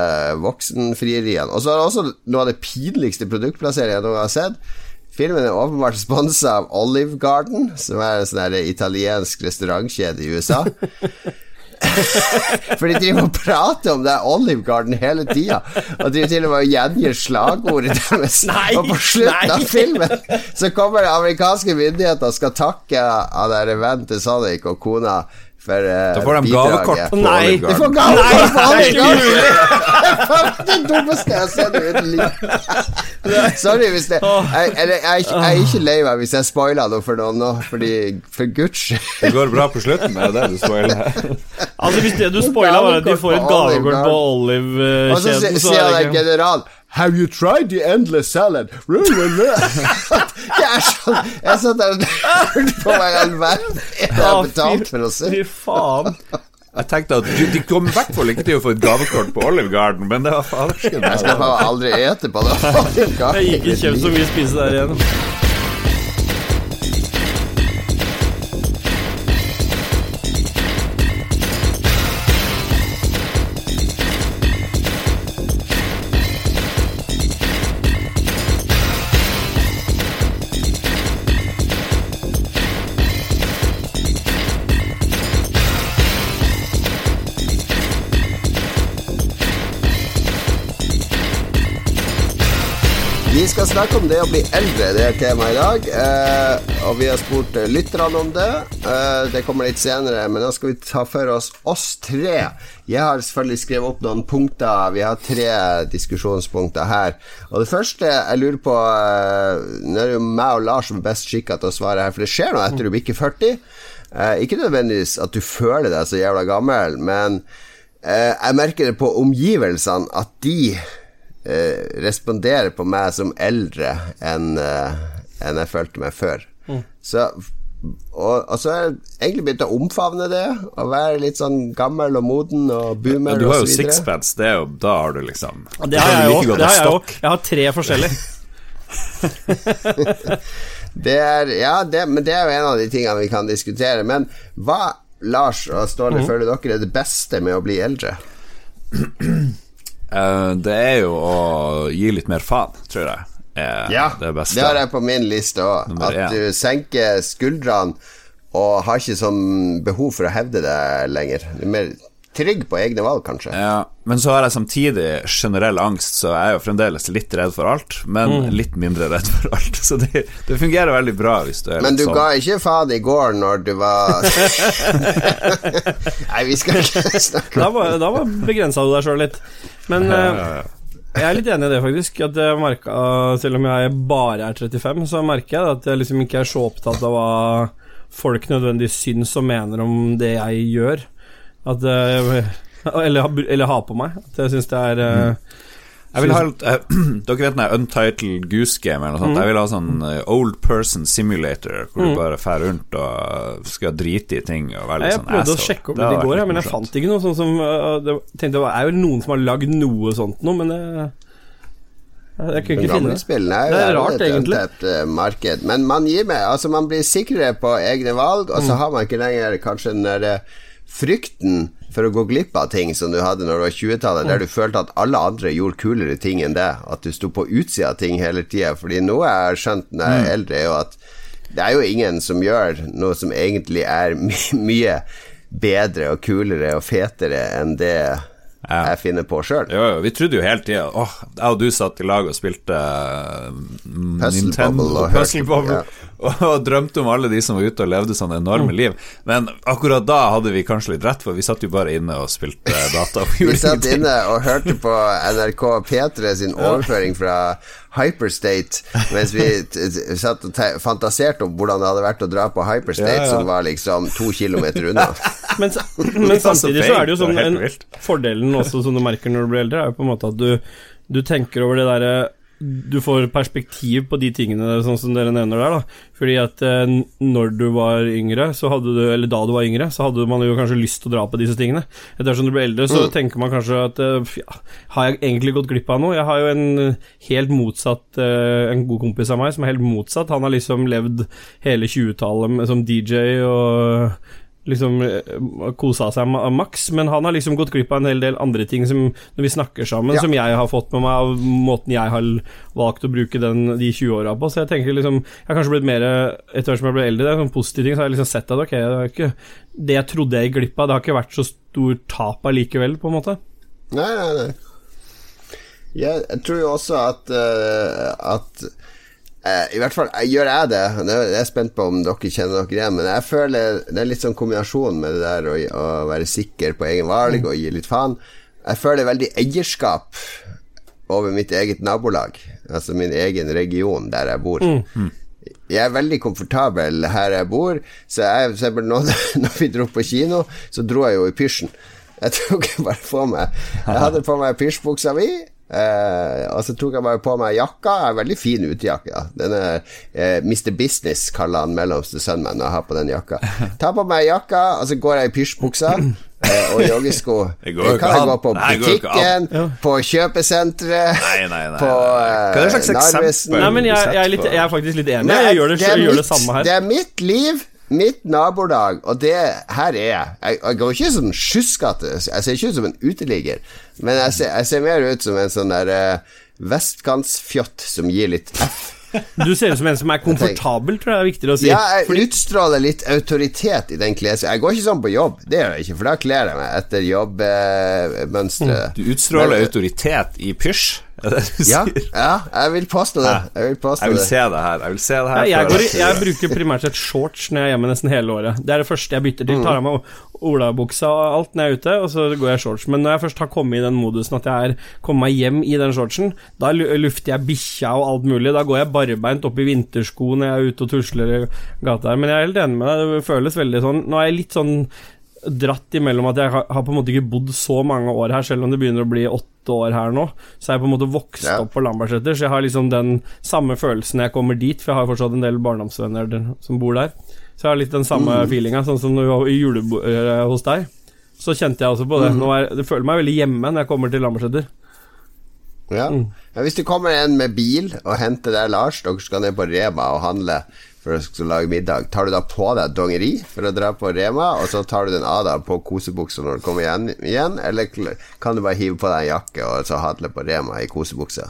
voksenfrieriene. Og så er det også noe av det pinligste produktplasseringen jeg noen har sett. Filmen er åpenbart sponsa av Olive Garden, som er en sånn italiensk restaurantkjede i USA. *laughs* *laughs* For de driver og prater om det Olive Garden hele tida. Og driver til og med gjengir slagordet deres. Nei, og på slutten av filmen så kommer det amerikanske myndigheter og skal takke han der vennen til Sonic og kona for uh, Da får de gavekort på Nei, De får gavekort på Olive Garden! Det dummeste jeg har sett i mitt liv. *laughs* Sorry hvis det jeg, eller, jeg, jeg er ikke lei meg hvis jeg spoiler noe for noen nå, fordi for guds skyld. Det går bra på slutten, er det det du spoiler? Altså Hvis det du spoiler, var at de får et gavekort på Olive-kjeden, sier så er der det ikke general Have you tried the endless salad? *laughs* jeg er sånn Jeg satt der og lurte på meg i all verden. Jeg har betalt for å se. Fy faen. Jeg tenkte at du, De kommer i hvert fall ikke til å få et gavekort på Olive Garden, men det var fadersken. Jeg skal faen aldri ete på det. *laughs* Jeg gikk ikke kjøpt så mye spise der igjen. Snakke om det å bli eldre, det er temaet i dag. Eh, og vi har spurt eh, lytterne om det. Eh, det kommer litt senere, men nå skal vi ta for oss oss tre. Jeg har selvfølgelig skrevet opp noen punkter. Vi har tre diskusjonspunkter her. Og det første jeg lurer på eh, Nå er det jo meg og Lars som er best skikka til å svare her, for det skjer noe etter du bikker 40. Eh, ikke nødvendigvis at du føler deg så jævla gammel, men eh, jeg merker det på omgivelsene at de responderer på meg som eldre enn eh, enn jeg følte meg før. Så og, og så har jeg egentlig begynt å omfavne det, å være litt sånn gammel og moden og boomer Men du har jo sixpence, det er jo Da har du liksom Og det har *laughs* jeg òg. Like jeg. Jeg har tre forskjellige. *laughs* Det er, ja, det, men det er jo en av de tingene vi kan diskutere. Men hva, Lars og Ståle, føler dere er det beste med å bli eldre? *clears throat* Eh, Det er jo å gi litt mer faen, tror jeg. Er det beste. det har jeg på min liste òg. At du senker skuldrene og har ikke sånn behov for å hevde det lenger. Du er mer trygg på egne valg, kanskje. Ja, men så har jeg samtidig generell angst, så jeg er jo fremdeles litt redd for alt, men Mm. litt mindre redd for alt. *laughs* Så det, det fungerer veldig bra hvis du er Men du sånn. ga ikke faen i går når du var *laughs* Nei, vi skal ikke *laughs* snakke om det. da da begrensa du deg sjøl litt. Men eh, jeg er litt enig i det, faktisk. At jeg merket, Selv om jeg bare er 35, så merker jeg at jeg liksom ikke er så opptatt av hva folk nødvendigvis syns og mener om det jeg gjør. At eh, eller, eller ha på meg. At jeg syns det er mm. Jeg vil ha litt, eh, *clears throat* Dere vet den der Untitled Goose Game eller noe Mm. Jeg vil ha sånn eh, Old Person Simulator, hvor du bare fer rundt og skal drite i ting og være litt Jeg sånn prøvde å sjekke opp Det i går, men jeg fant ikke noe sånt som uh, det, tenkte, er jo noen som har lagd noe sånt noe, men det, jeg kunne ikke finne det. Er, Det er rart, egentlig. eh, marked. Men man gir med. Altså, man blir sikrere på egne valg, og så Mm. har man ikke lenger kanskje den derre frykten for å gå glipp av ting som du hadde når du var 20-tallet, Mm. der du følte at alle andre gjorde kulere ting enn det. At du sto på utsida av ting hele tida. Fordi noe jeg har skjønt når jeg er Mm. eldre, er jo at det er jo ingen som gjør noe som egentlig er *laughs* my mye bedre og kulere og fetere enn det Ja. jeg finner på sjøl. Jo, jo, vi trodde jo hele tida Åh, jeg og du satt i lag og spilte uh, Puzzle Nintendo Bubble og Puzzle Bubble. Ja. Og, og drømte om alle de som var ute og levde sånne enorme liv. Men akkurat da hadde vi kanskje litt rett, for vi satt jo bare inne og spilte *laughs* data. Vi satt inne og hørte på NRK P3 sin overføring fra Hyperstate, mens vi satt og fantaserte om hvordan det hadde vært å dra på Hyperstate, Ja, ja. som var liksom to kilometer unna. *laughs* *laughs* Men, men samtidig så er det jo sånn en. Fordelen også som du merker når du blir eldre, er jo på en måte at du, du tenker over det derre Du får perspektiv på de tingene sånn som dere nevner der, da. Fordi at eh, når du var yngre, så hadde du Eller da du var yngre, så hadde man jo kanskje lyst til å dra på disse tingene. Etter som du blir eldre, så tenker man kanskje at eh, ja, Har jeg egentlig gått glipp av noe? Jeg har jo en eh, helt motsatt eh, En god kompis av meg som er helt motsatt. Han har liksom levd hele 20-tallet som DJ og liksom eh, kosa seg ma- maks, men han har liksom gått glipp av en hel del andre ting som når vi snakker sammen, Ja. som jeg har fått med meg av måten jeg har valgt å bruke den, de 20 åra på. Så jeg tenker liksom Jeg har kanskje blitt mer Etter hvert som jeg ble eldre, det er sånn positive ting, så har jeg liksom sett at ok, det, ikke, det jeg trodde jeg gikk glipp av, det har ikke vært så stor tap allikevel, på en måte. Nei, nei, nei. Jeg, jeg tror jo også at uh, At eh, I hvert fall jeg, gjør jeg det. Jeg er spent på om dere kjenner dere igjen, men jeg føler det er litt sånn kombinasjon med det der å, å være sikker på egen valg og gi litt faen. Jeg føler veldig eierskap over mitt eget nabolag, altså min egen region der jeg bor. Jeg er veldig komfortabel her jeg bor, så jeg, for eksempel nå *laughs* når vi dro på kino, så dro jeg jo i pysjen. Jeg tok bare på meg Jeg hadde på meg pysjbuksa mi, eh, og så tok jeg bare på meg jakka. Jeg er veldig fin utejakke. Da. Den er eh, Mr. Business, kaller han mellomste sønnen min når jeg har på den jakka. *laughs* Ta på meg jakka, og så går jeg i pysjbuksa. eh, og joggesko. *laughs* Det går jo kan jeg gå på Nei, det butikken, på kjøpesenteret, Nei, nei, nei, på nei. Hva er det eh, slags eksempel? Nei, men jeg, jeg, er litt, jeg er faktisk litt enig. Nei, Jeg gjør det, er mitt, gjør det samme her. Det er mitt liv, mitt nabolag, og det her er jeg. Jeg, jeg går ikke som sjuskete. Jeg ser ikke ut som en uteligger, men jeg ser, jeg ser mer ut som en sånn der uh, vestkantsfjott som gir litt F. *laughs* Du ser ut som en som er komfortabel, tror jeg er viktigere å si. Ja, jeg utstråler litt autoritet i den klesen Jeg går ikke sånn på jobb, det gjør jeg ikke, for da kler jeg meg etter jobbmønsteret. Du utstråler Men- autoritet i pysj. Er det du Ja, sier? ja, jeg vil påstå det. Jeg vil påstå Jeg vil se det her. Jeg vil se det her Ja, jeg, går, jeg bruker primært sett shorts når jeg er hjemme nesten hele året. Det er det første jeg bytter til. Tar av meg olabuksa og alt når jeg er ute, og så går jeg i shorts. Men når jeg først har kommet i den modusen at jeg er kommet meg hjem i den shortsen, da lufter jeg bikkja og alt mulig. Da går jeg barbeint opp i vintersko når jeg er ute og tusler i gata her. Men jeg er helt enig med deg, det føles veldig sånn Nå er jeg litt sånn dratt imellom at jeg har, har på en måte ikke bodd så mange år her, selv om det begynner å bli åtte år her nå. Så er jeg på en måte vokst Ja. opp på Lambertseter, så jeg har liksom den samme følelsen når jeg kommer dit, for jeg har fortsatt en del barndomsvenner som bor der. Så jeg har litt den samme feelinga, sånn som når vi var i julebordet hos deg. Så kjente jeg også på det. Nå er, det føler meg veldig hjemme når jeg kommer til Lambertseter. Ja. Ja, hvis det kommer en med bil og henter deg Lars, dere skal ned på Rema og handle for å lage middag, tar du da på deg dongeri for å dra på Rema, og så tar du den av deg på kosebuksa når du kommer igjen, igjen, eller kan du bare hive på deg en jakke og så handle på Rema i kosebuksa?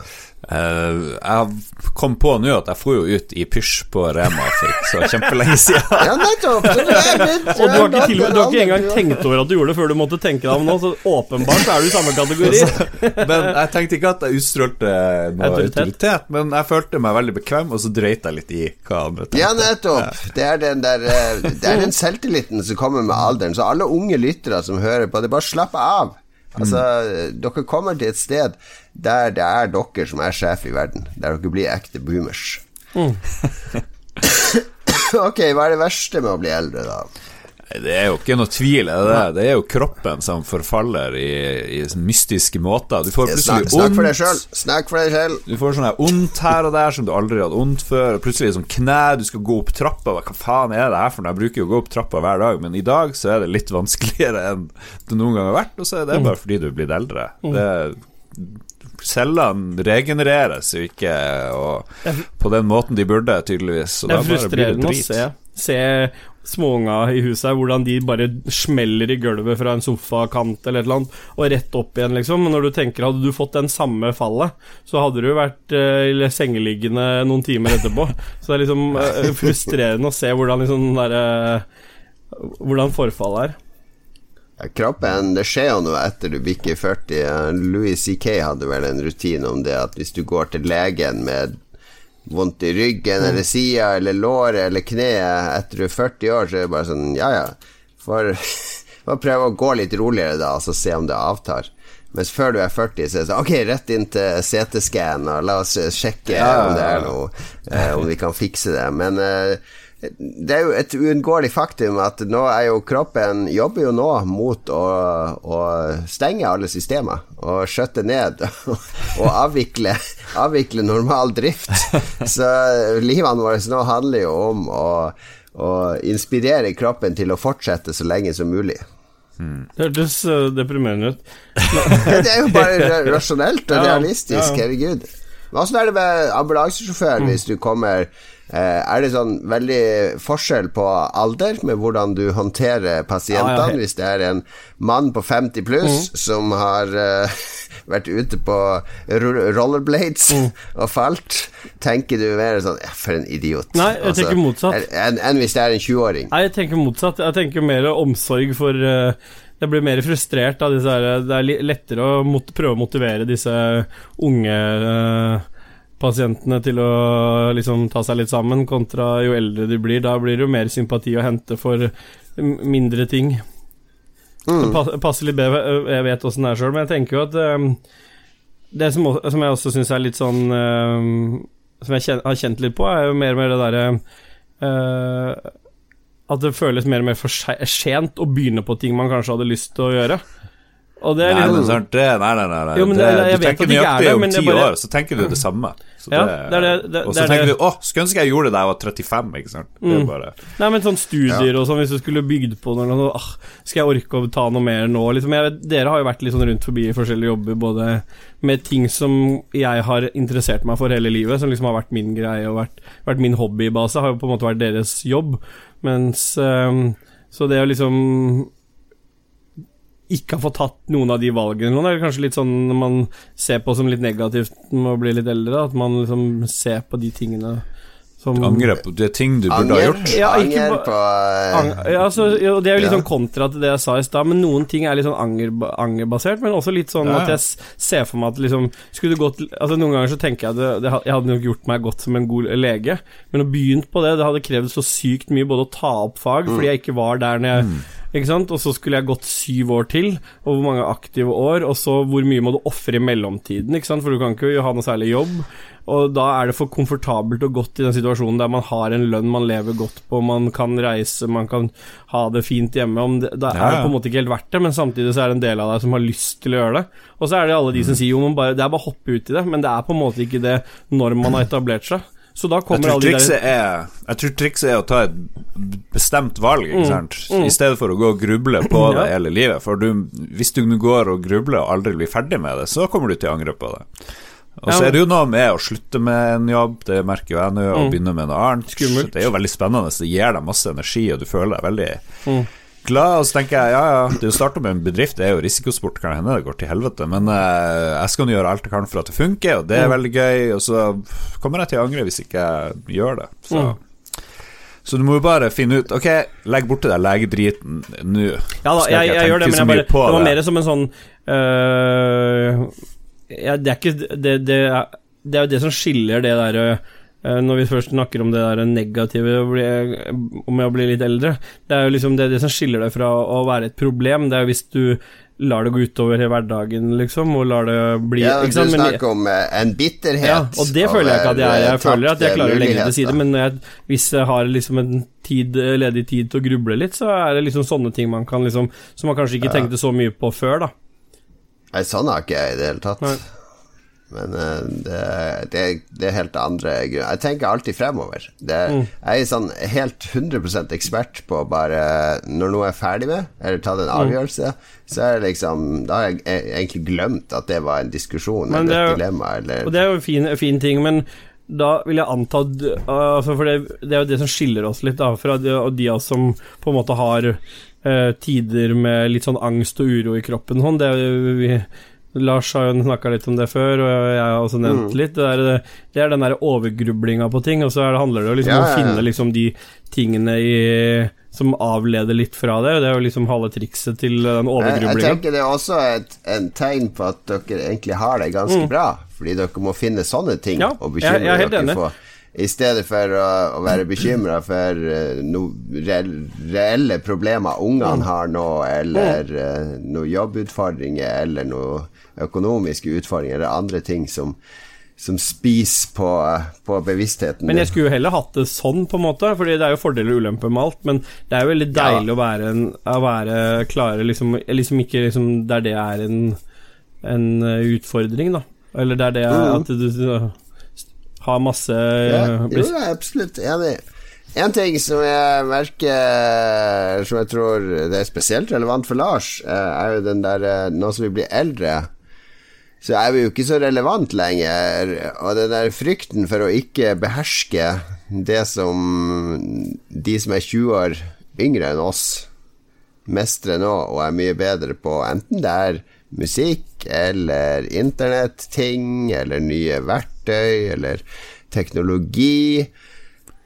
Eh, jeg kom på nå at jeg for jo ut i pysj på Rema for ikke så kjempelenge siden. *laughs* Ja, nettopp! *laughs* Og du har ikke, til, du har ikke engang tenkt over at du gjorde det før du måtte tenke deg om nå, så åpenbart så er du i samme kategori. *laughs* Men jeg tenkte ikke at jeg utstrålte noe Autoritet. autoritet. men jeg følte meg veldig bekvem, og så dreit jeg litt i hva andre tenkte. Ja, nettopp. Det er den der eh, Det er den selvtilliten som kommer med alderen. Så alle unge lyttere som hører på, det er bare slapp av. Altså, dere kommer til et sted der det er dere som er sjef i verden. Der dere blir ekte boomers. *coughs* ok, hva er det verste med å bli eldre, da? Det er jo ikke noe tvil, er det det? Det er jo kroppen som forfaller i, i mystiske måter. Du får plutselig snakk deg Snakk for deg selv. Du får sånn her ondt her og der som du aldri hadde ondt før. Og plutselig sånn kne, du skal gå opp trappa. Hva faen er det her for noe? Jeg bruker jo å gå opp trappa hver dag, men i dag så er det litt vanskeligere enn det noen gang har vært. Og så er det bare fordi du er blitt eldre. Det Cellene regenereres jo ikke og på den måten de burde, tydeligvis. Så Det er bare blir det frustrerende å se. Se småunga i huset hvordan de bare smeller i gulvet fra en sofakant eller et eller annet, og rett opp igjen, liksom. Men når du tenker hadde du fått den samme fallet, så hadde du vært eh, sengeliggende noen timer etterpå. Så det er liksom eh, frustrerende å se hvordan liksom den derre Hvordan forfallet er. Ja, kroppen Det skjer jo noe etter du bikker 40. Eh, Louis C.K. hadde vel en rutine om det at hvis du går til legen med vondt i ryggen eller sida eller låret eller kneet etter du er 40 år, så er det bare sånn Ja, ja. For Bare *laughs* prøve å gå litt roligere da, og så se om det avtar. Mens før du er 40, så er det sånn Ok, rett inn til CT-scan, og la oss sjekke sjekke om det er noe eh, Om vi kan fikse det. Men eh, det er jo et uunngåelig faktum at nå er jo kroppen jobber jo nå mot å, å stenge alle systemer og skjøtte ned *laughs* og avvikle, avvikle normal drift. Så livene våre nå handler jo om å, å inspirere kroppen til å fortsette så lenge som mulig. Det hørtes eh, deprimerende ut. *laughs* Det er jo bare *laughs* rasjonelt og realistisk, herregud. Men Åssen er det med ambulansesjåfør hvis du kommer eh, Er det sånn veldig forskjell på alder med hvordan du håndterer pasientene? Ja, ja, Hvis det er en mann på 50 pluss som har eh, *laughs* vært ute på rollerblades rollerblades *laughs* og falt, tenker du mer sånn For en idiot. Nei, jeg tenker motsatt. Enn en hvis det er en 20-åring. Nei, jeg tenker motsatt. Jeg tenker mer omsorg for eh, Jeg blir mer frustrert av disse her Det er lettere å mot, prøve å motivere disse unge uh, pasientene til å liksom ta seg litt sammen, kontra jo eldre de blir. Da blir det jo mer sympati å hente for mindre ting. Det passer litt bedre, øh, jeg vet åssen det er sjøl, men jeg tenker jo at um, Det som, som jeg også syns er litt sånn um, Som jeg kjen, har kjent litt på, er jo mer og mer det derre øh, At det føles mer og mer for sent å begynne på ting man kanskje hadde lyst til å gjøre. Det Nei, litt men sant, det, nei, nei, nei, nei. Jo, det, det- Du tenker er nøyaktig det, om ti bare- år, så tenker du det samme. Så Ja, og så er tenker du 'Å, skulle ønske jeg gjorde det da jeg var 35', ikke sant. Mm. bare Nei, men sånn studier og sånn, hvis du skulle bygd på noe, noe ah, Skal jeg orke å ta noe mer nå? Liksom, vet, dere har jo vært litt sånn rundt forbi i forskjellige jobber, både med ting som jeg har interessert meg for hele livet, som liksom har vært min greie og vært, vært min hobbybase, har jo på en måte vært deres jobb. Mens ehm, Så det å liksom ikke ha fått tatt noen av de valgene det er kanskje litt sånn man ser på som litt negativt med å bli litt eldre, at man liksom ser på de tingene Som, Du angrer på det ting du burde ha gjort. Ja, ikke anger på eh, Ang ja, altså, ja, det er jo litt Ja. sånn kontra til det jeg sa i stad, men noen ting er litt sånn anger angerbasert, men også litt sånn at jeg ser for meg at liksom Skulle du gått Altså Noen ganger så tenker jeg at det, det, jeg hadde nok gjort meg godt som en god lege, men å begynne på det, det hadde krevd så sykt mye både å ta opp fag, fordi jeg ikke var der når jeg Ikke sant? Og så skulle jeg gått syv år til, og hvor mange aktive år, og så hvor mye må du ofre i mellomtiden, ikke sant? For du kan ikke ha noe særlig jobb. Og da er det for komfortabelt og godt i den situasjonen der man har en lønn man lever godt på, man kan reise, man kan ha det fint hjemme. Om det, da er det på en måte ikke helt verdt det, men samtidig så er det en del av deg som har lyst til å gjøre det. Og så er det alle de som Mm. sier jo, man bare, det er bare å hoppe ut i det, men det er på en måte ikke det når man har etablert seg. Så da kommer alle de der er, jeg tror trikset er å ta et bestemt valg, ikke sant? i stedet for å gå og gruble på det Mm. Ja. hele livet. For du, hvis du går og grubler og aldri blir ferdig med det, så kommer du til å angre på det. Og så er det jo noe med å slutte med en jobb, det merker jo jeg nå, og begynne med noe annet. Skummelt. Det er jo veldig spennende, det gir deg masse energi, og du føler deg veldig Mm. Glad. Og så tenker jeg ja, ja, det å starte med en bedrift det er jo risikosport, kan hende det går til helvete, men eh, jeg skal nå gjøre alt jeg kan for at det funker, og det er Mm. veldig gøy. Og så kommer jeg til å angre hvis ikke jeg gjør det. Så Mm. så du må jo bare finne ut Ok, legg borti den legedriten nå. Ja da, jeg, ikke jeg, gjør det, men jeg bare, det var mer som en sånn øh, ja, Det er ikke det, det, er, det er jo det som skiller det derre øh, når vi først snakker om det der negative om å bli litt eldre, det er jo liksom det, det som skiller deg fra å være et problem. Det er jo hvis du lar det gå utover hverdagen, liksom, og lar det bli Ja, du snakker om eh, en bitterhet ja, og det føler jeg ikke at jeg er. Jeg føler at jeg klarer å legge det til side, men jeg, hvis jeg har liksom en tid, ledig tid til å gruble litt, så er det liksom sånne ting man kan liksom Som man kanskje ikke tenkte så mye på før, da. Nei, sånn har ikke jeg i det hele tatt. Nei. Men eh, det, det, det er helt andre grunner. Jeg tenker alltid fremover. Det, Mm. Jeg er sånn helt 100% ekspert på bare Når noe er ferdig med, eller tatt Mm. en avgjørelse, så er det liksom Da har jeg egentlig glemt at det var en diskusjon Men eller er et dilemma eller Og det er jo en fin, fin ting, men da vil jeg anta altså For det, det er jo det som skiller oss litt da, fra de, de av oss som på en måte har eh, tider med litt sånn angst og uro i kroppen sånn. Det vi Lars har jo snakka litt om det før, og jeg har også nevnt Mm. litt. Det er, det er den der overgrublinga på ting, og så det, handler det jo liksom Ja, om å ja, ja. finne liksom de tingene i, som avleder litt fra det. Det er jo liksom halve trikset til den jeg, jeg tenker det er også et en tegn på at dere egentlig har det ganske bra, fordi dere må finne sånne ting Mm. Ja, å jeg- jeg bekymre helt dere for. I stedet for å, å være bekymra for uh, noen reell- reelle problemer Mm. ungene har nå, eller uh, noen jobbutfordringer, eller noen økonomiske utfordringer, eller andre ting som, som spiser på, på bevisstheten. Men jeg skulle jo heller hatt det sånn, på en måte, Fordi det er jo fordeler og ulemper med alt. Men det er jo veldig Ja. deilig å være, en, å være klare liksom, liksom ikke liksom der det er en, en eh, utfordring, da. Eller der det er Mm. at du, du har masse Ja, eh, jo, jeg er absolutt enig. En ting som jeg merker Som jeg tror det er spesielt relevant for Lars, eh, er jo den der eh, Nå som vi blir eldre, så er vi jo ikke så relevant lenger. Og den der frykten for å ikke beherske det som de som er 20 år yngre enn oss, mestrer nå og er mye bedre på, enten det er musikk eller internetting eller nye verktøy eller teknologi.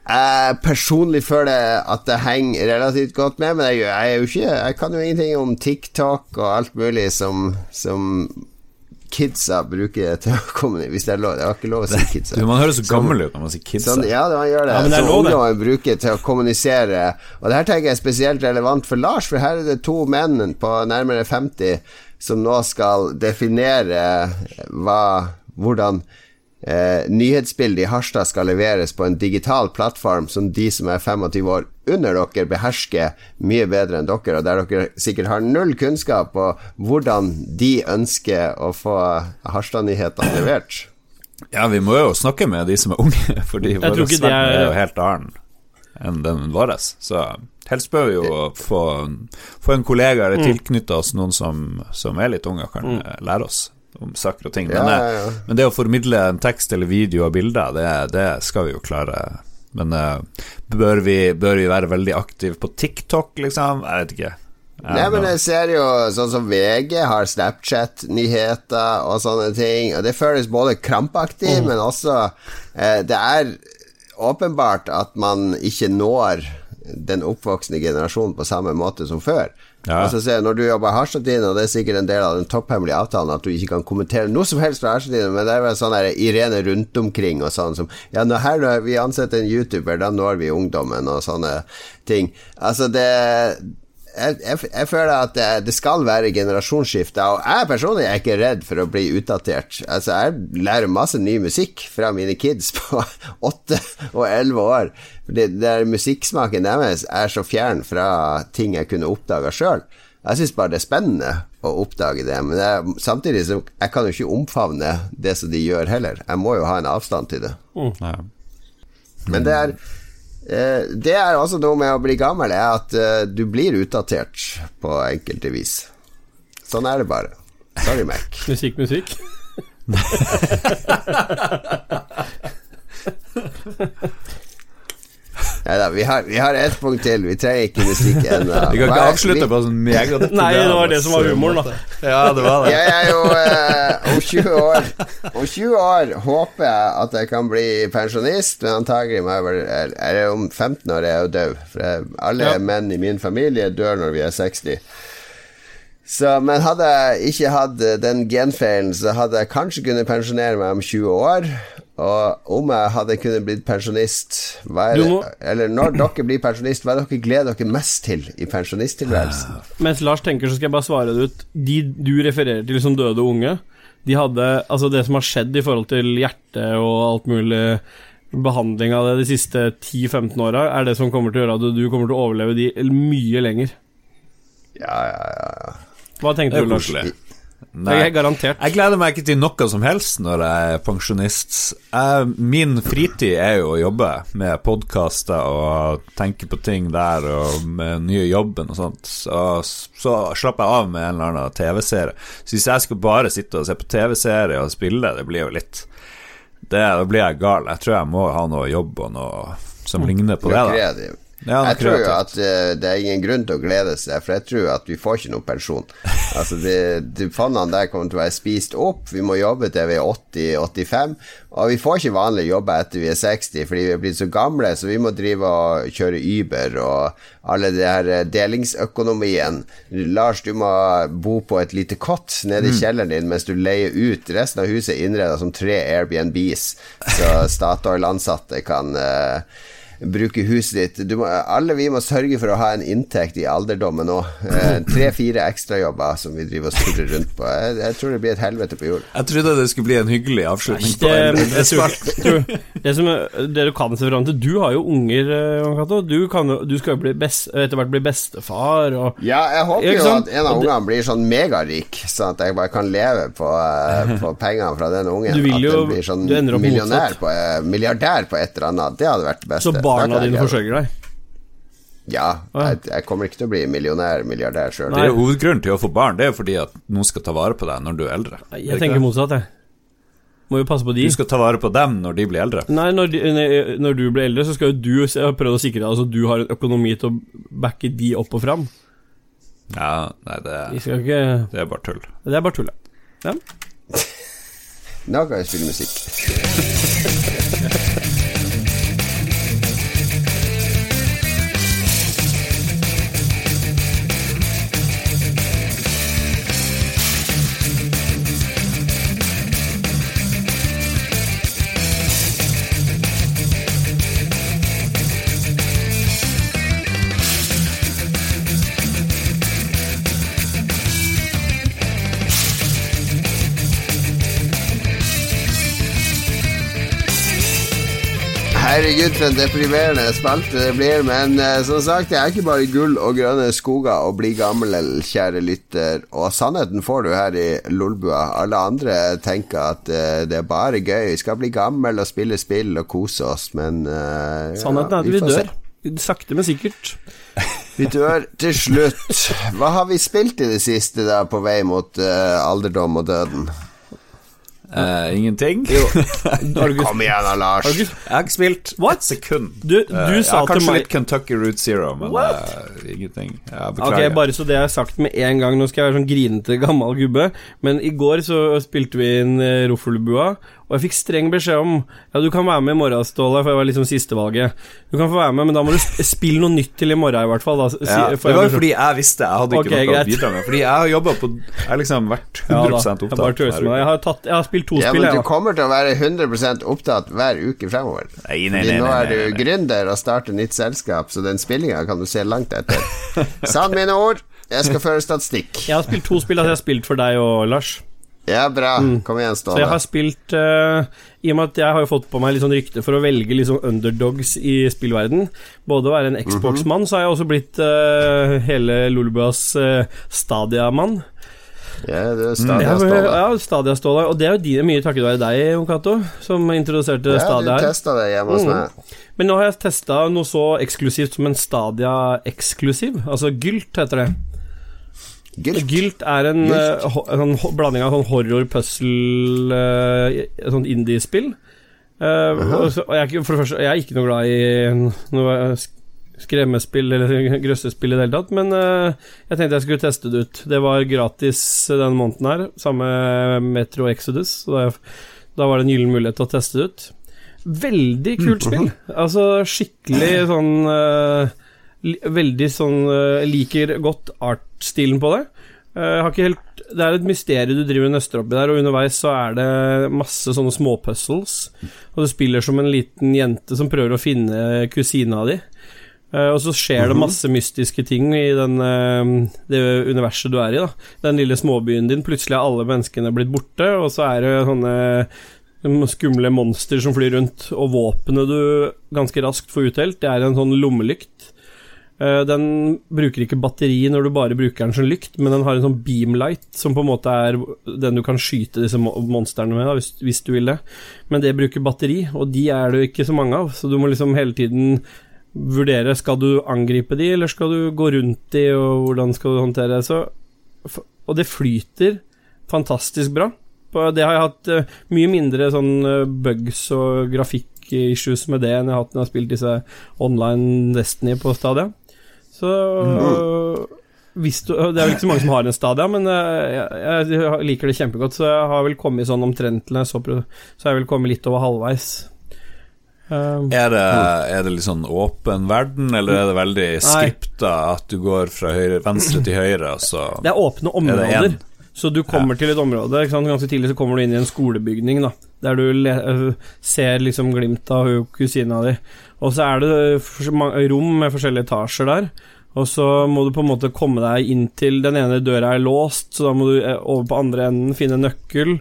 Jeg personlig føler at det henger relativt godt med, men jeg, jeg, ikke, jeg kan jo ingenting om TikTok og alt mulig som, som kidsa bruker til å kommunisere Hvis det er lov, det har ikke lov å si kidsa. Du, man høres så gammel ut når man sier kidsa. Sånn, ja, det, man gjør det. Ja, det som ungdommen bruker til å kommunisere. Og det her tenker jeg er spesielt relevant for Lars, for her er det to menn på nærmere 50 som nå skal definere hva, hvordan eh, nyhetsbildet i Harstad skal leveres på en digital plattform som de som er 25 år under dere, behersker mye bedre enn dere, og der dere sikkert har null kunnskap på hvordan de ønsker å få Harstad-nyhetene levert. Ja, vi må jo snakke med de som er unge, *laughs* fordi vår verden er- er jo helt annen enn den vår. Så helst bør vi jo få, få en kollega Mm. eller tilknytte oss noen som, som er litt unge og kan eh, lære oss om saker og ting. Men, Ja, ja, ja. men det å formidle en tekst eller video og bilder, det, det skal vi jo klare. Men uh, bør, vi, bør vi være veldig aktive på TikTok, liksom? Jeg vet ikke. Jeg Nei, men jeg ser jo sånn som VG har Snapchat-nyheter og sånne ting, og det føles både krampaktig, men også eh, Det er åpenbart at man ikke når den oppvoksende generasjonen på samme måte som før. Ja. Altså, se, når du jobber i Harstadtiden, og det er sikkert en del av den topphemmelige avtalen at du ikke kan kommentere noe som helst fra Harstadtiden, men det er vel sånn Irene rundt omkring og sånn som Ja, når her når vi ansetter en YouTuber, da når vi ungdommen og sånne ting. Altså, det jeg, jeg, jeg føler at det, det skal være generasjonsskifte, og jeg personlig er ikke redd for å bli utdatert. Altså, jeg lærer masse ny musikk fra mine kids på *laughs* åtte og elleve år. Fordi der Musikksmaken deres er så fjern fra ting jeg kunne oppdaga sjøl. Jeg syns bare det er spennende å oppdage det, men jeg, samtidig så jeg kan jo ikke omfavne det som de gjør heller. Jeg må jo ha en avstand til det. Mm. Men det er Det er også noe med å bli gammel, er at eh, du blir utdatert på enkelte vis. Sånn er det bare. Sorry, Mac. *laughs* Musikk, musikk. *laughs* Neida, vi har, vi har ett punkt til. Vi trenger ikke musikk ennå. *laughs* Vi kan ikke avslutte på sånn meget Nei, det var det som var humoren, da. Ja, det var det. Jeg er jo eh, om 20 år Om 20 år håper jeg at jeg kan bli pensjonist, men antagelig må jeg vel Eller om 15 år er jeg jo død. For jeg, alle Ja. menn i min familie dør når vi er 60. Så, men hadde jeg ikke hatt eh, den genfeilen, så hadde jeg kanskje kunnet pensjonere meg om 20 år. Og om jeg hadde kunnet blitt pensjonist hva er det, må- Eller når dere blir pensjonist, hva er det dere gleder dere mest til i pensjonisttilværelsen? Mens Lars tenker, så skal jeg bare svare det ut. De du refererer til som døde unge, de hadde Altså, det som har skjedd i forhold til hjerte og alt mulig behandling av det de siste 10-15 åra, er det som kommer til å gjøre at du kommer til å overleve de mye lenger. Ja, ja, ja. ja. Hva tenkte du, Lars? Koselig. Jeg er garantert. Jeg gleder meg ikke til noe som helst når jeg er pensjonist. Jeg, min fritid er jo å jobbe med podkaster og tenke på ting der og med nye jobben og sånt. Så, så slapper jeg av med en eller annen TV-serie. Så hvis jeg skal bare sitte og se på TV-serie og spille, det blir jo litt det, Da blir jeg gal. Jeg tror jeg må ha noe jobb og noe som ligner på det. da. Ja, jeg tror jo at uh, det er ingen grunn til å glede seg, for jeg tror at vi får ikke noe pensjon. *laughs* Altså, de, de fondene der kommer til å være spist opp, vi må jobbe til vi er 80-85, og vi får ikke vanlig jobber etter vi er 60, fordi vi er blitt så gamle, så vi må drive og kjøre Uber og alle det her eh, delingsøkonomien. Lars, du må bo på et lite kott nede i kjelleren din mens du leier ut. Resten av huset er innredet som tre Airbnbs, så *laughs* Statoil-ansatte kan eh, bruke huset ditt. Du må, alle vi må sørge for å ha en inntekt i alderdommen òg. Eh, Tre-fire ekstrajobber som vi driver og surrer rundt på. Jeg, jeg tror det blir et helvete på jord. Jeg trodde det skulle bli en hyggelig avslutning Nei, Det, en det, tror, det, som, det du kan se fram til Du har jo unger, eh, Jon Cato. Du, kan du skal jo bli best, etter hvert bli bestefar og Ja, jeg håper jo at en av det- ungene blir sånn megarik, sånn at jeg bare kan leve på, eh, på pengene fra den ungen. Du vil at den blir sånn du millionær på, eh, milliardær på et eller annet. Det hadde vært det beste. Så barna dine forsørger deg. Ja. Ja. Jeg, jeg kommer ikke til å bli millionær, milliardær sjøl. Er hovedgrunnen til å få barn, det er jo fordi at noen skal ta vare på deg når du er eldre. Er Jeg ikke tenker det? motsatt, jeg. Må jo passe på de. Du skal ta vare på dem når de blir eldre. Nei, når, de, når- når du blir eldre, så skal jo du se- prøve å sikre deg altså du har en økonomi til å backe de opp og fram. Ja, nei, det, De skal ikke det er bare tull. Det er bare tull. Ja. Nå kan jeg spille musikk. *laughs* Herregud, for en deprimerende spalte det blir. Men eh, som sagt, det er ikke bare gull og grønne skoger å bli gammel, kjære lytter. Og sannheten får du her i Lolbua. Alle andre tenker at eh, det er bare gøy. Vi skal bli gammel og spille spill og kose oss, men eh, Sannheten er at vi se. dør. Sakte, men sikkert. Vi dør til slutt. Hva har vi spilt i det siste, da, på vei mot uh, alderdom og døden? Eh, ingenting. *laughs* Kom igjen da, Lars. har du Jeg har ikke spilt What? et sekund. Du, du uh, sa ja, kanskje meg litt Kentucky Route Zero, men eh, ingenting. Ja, beklager. Okay, bare så det er sagt med en gang. Nå skal jeg være sånn grinete gammel gubbe. Men i går så spilte vi inn Roffelbua, Og jeg fikk streng beskjed om Ja, du kan være med i morgen, Ståle, for jeg var liksom sistevalget. Du kan få være med, men da må du spille noe nytt til i morgen, i hvert fall. Da. Si- Ja, det var jo fordi jeg visste jeg hadde ikke Ok, noe å bidra med. Fordi jeg har jobba på Jeg har liksom vært 100 Ja da, opptatt. jeg. Jeg har, tatt, jeg har spilt to Ja, spill, men du kommer til å være 100 opptatt hver uke fremover. Nei, nei, Fordi nei, nå nei, er du nei, nei. gründer og starter nytt selskap, så den spillinga kan du se langt etter. Sann mine ord, jeg skal føre statistikk. Jeg har spilt to spill, altså jeg har spilt for deg og Lars. Ja, bra. Kom igjen, Ståle. Så jeg har spilt uh, I og med at jeg har jo fått på meg litt sånn rykte for å velge sånn underdogs i spillverden Både å være en Xbox-mann, så har jeg også blitt uh, hele Lolbuas uh, Stadia-mann. Ja, du er Ja, stadig Ståle. ja, Stadia-Ståle. Og det er jo de, mye takket være deg, Jon Cato, som introduserte Ja, Stadia her. testa det hjemme hos Mm. meg. Men nå har jeg testa noe så eksklusivt som en Stadia-eksklusiv. Altså Gylt heter det. Gylt. Gylt er en, Gylt. en, ho- en sånn blanding av sånn horror, puzzle uh, Sånn indie-spill. Eh, og og jeg, for det første, jeg er ikke noe glad i noe skremmespill eller *laughs* grøssespill i det hele tatt, men uh, jeg tenkte jeg skulle teste det ut. Det var gratis denne måneden her, samme Metro Exodus, så da, da var det en gyllen mulighet til å teste det ut. Veldig kult spill. Altså skikkelig sånn eh, li- Veldig sånn eh, liker godt artstilen på det. Eh, Jeg har ikke helt Det er et mysterium du driver og nøster oppi der, og underveis så er det masse sånne småpuzzles. Og du spiller som en liten jente som prøver å finne kusina di. Eh, og så skjer det masse mystiske ting i den, det universet du er i. da Den lille småbyen din. Plutselig er alle menneskene blitt borte, og så er det sånne skumle monster som flyr rundt, og våpenet du ganske raskt får utdelt, det er en sånn lommelykt. Eh, Den bruker ikke batteri når du bare bruker den som lykt, men den har en sånn beamlight, som på en måte er den du kan skyte disse mo- monstrene med, da, hvis, hvis du vil det. Men det bruker batteri, og de er det jo ikke så mange av, så du må liksom hele tiden vurdere Skal du angripe de, eller skal du gå rundt de, og hvordan skal du håndtere det. Så, og det flyter fantastisk bra. Det har jeg hatt eh, mye mindre sånn eh, bugs og grafikk-issues med det enn jeg har hatt når jeg har spilt disse online Destiny på Stadia. Så hvis du, Det er vel ikke så mange som har en Stadia, men eh, jeg, jeg liker det kjempegodt, så jeg har vel kommet sånn omtrent til jeg så, så har jeg vel kommet litt over halvveis. Um, Er det, er det litt sånn åpen verden, eller er det veldig skripta at du går fra høyre, venstre til høyre, og så Det er åpne Er områder. Er Så du kommer til et område ikke sant? Ganske tidlig så kommer du inn i en skolebygning, da der du le øh, ser liksom glimt av kusina di. Og så er det rom med forskjellige etasjer der. Og så må du på en måte komme deg inn til Den ene døra er låst, så da må du eh, over på andre enden finne nøkkel.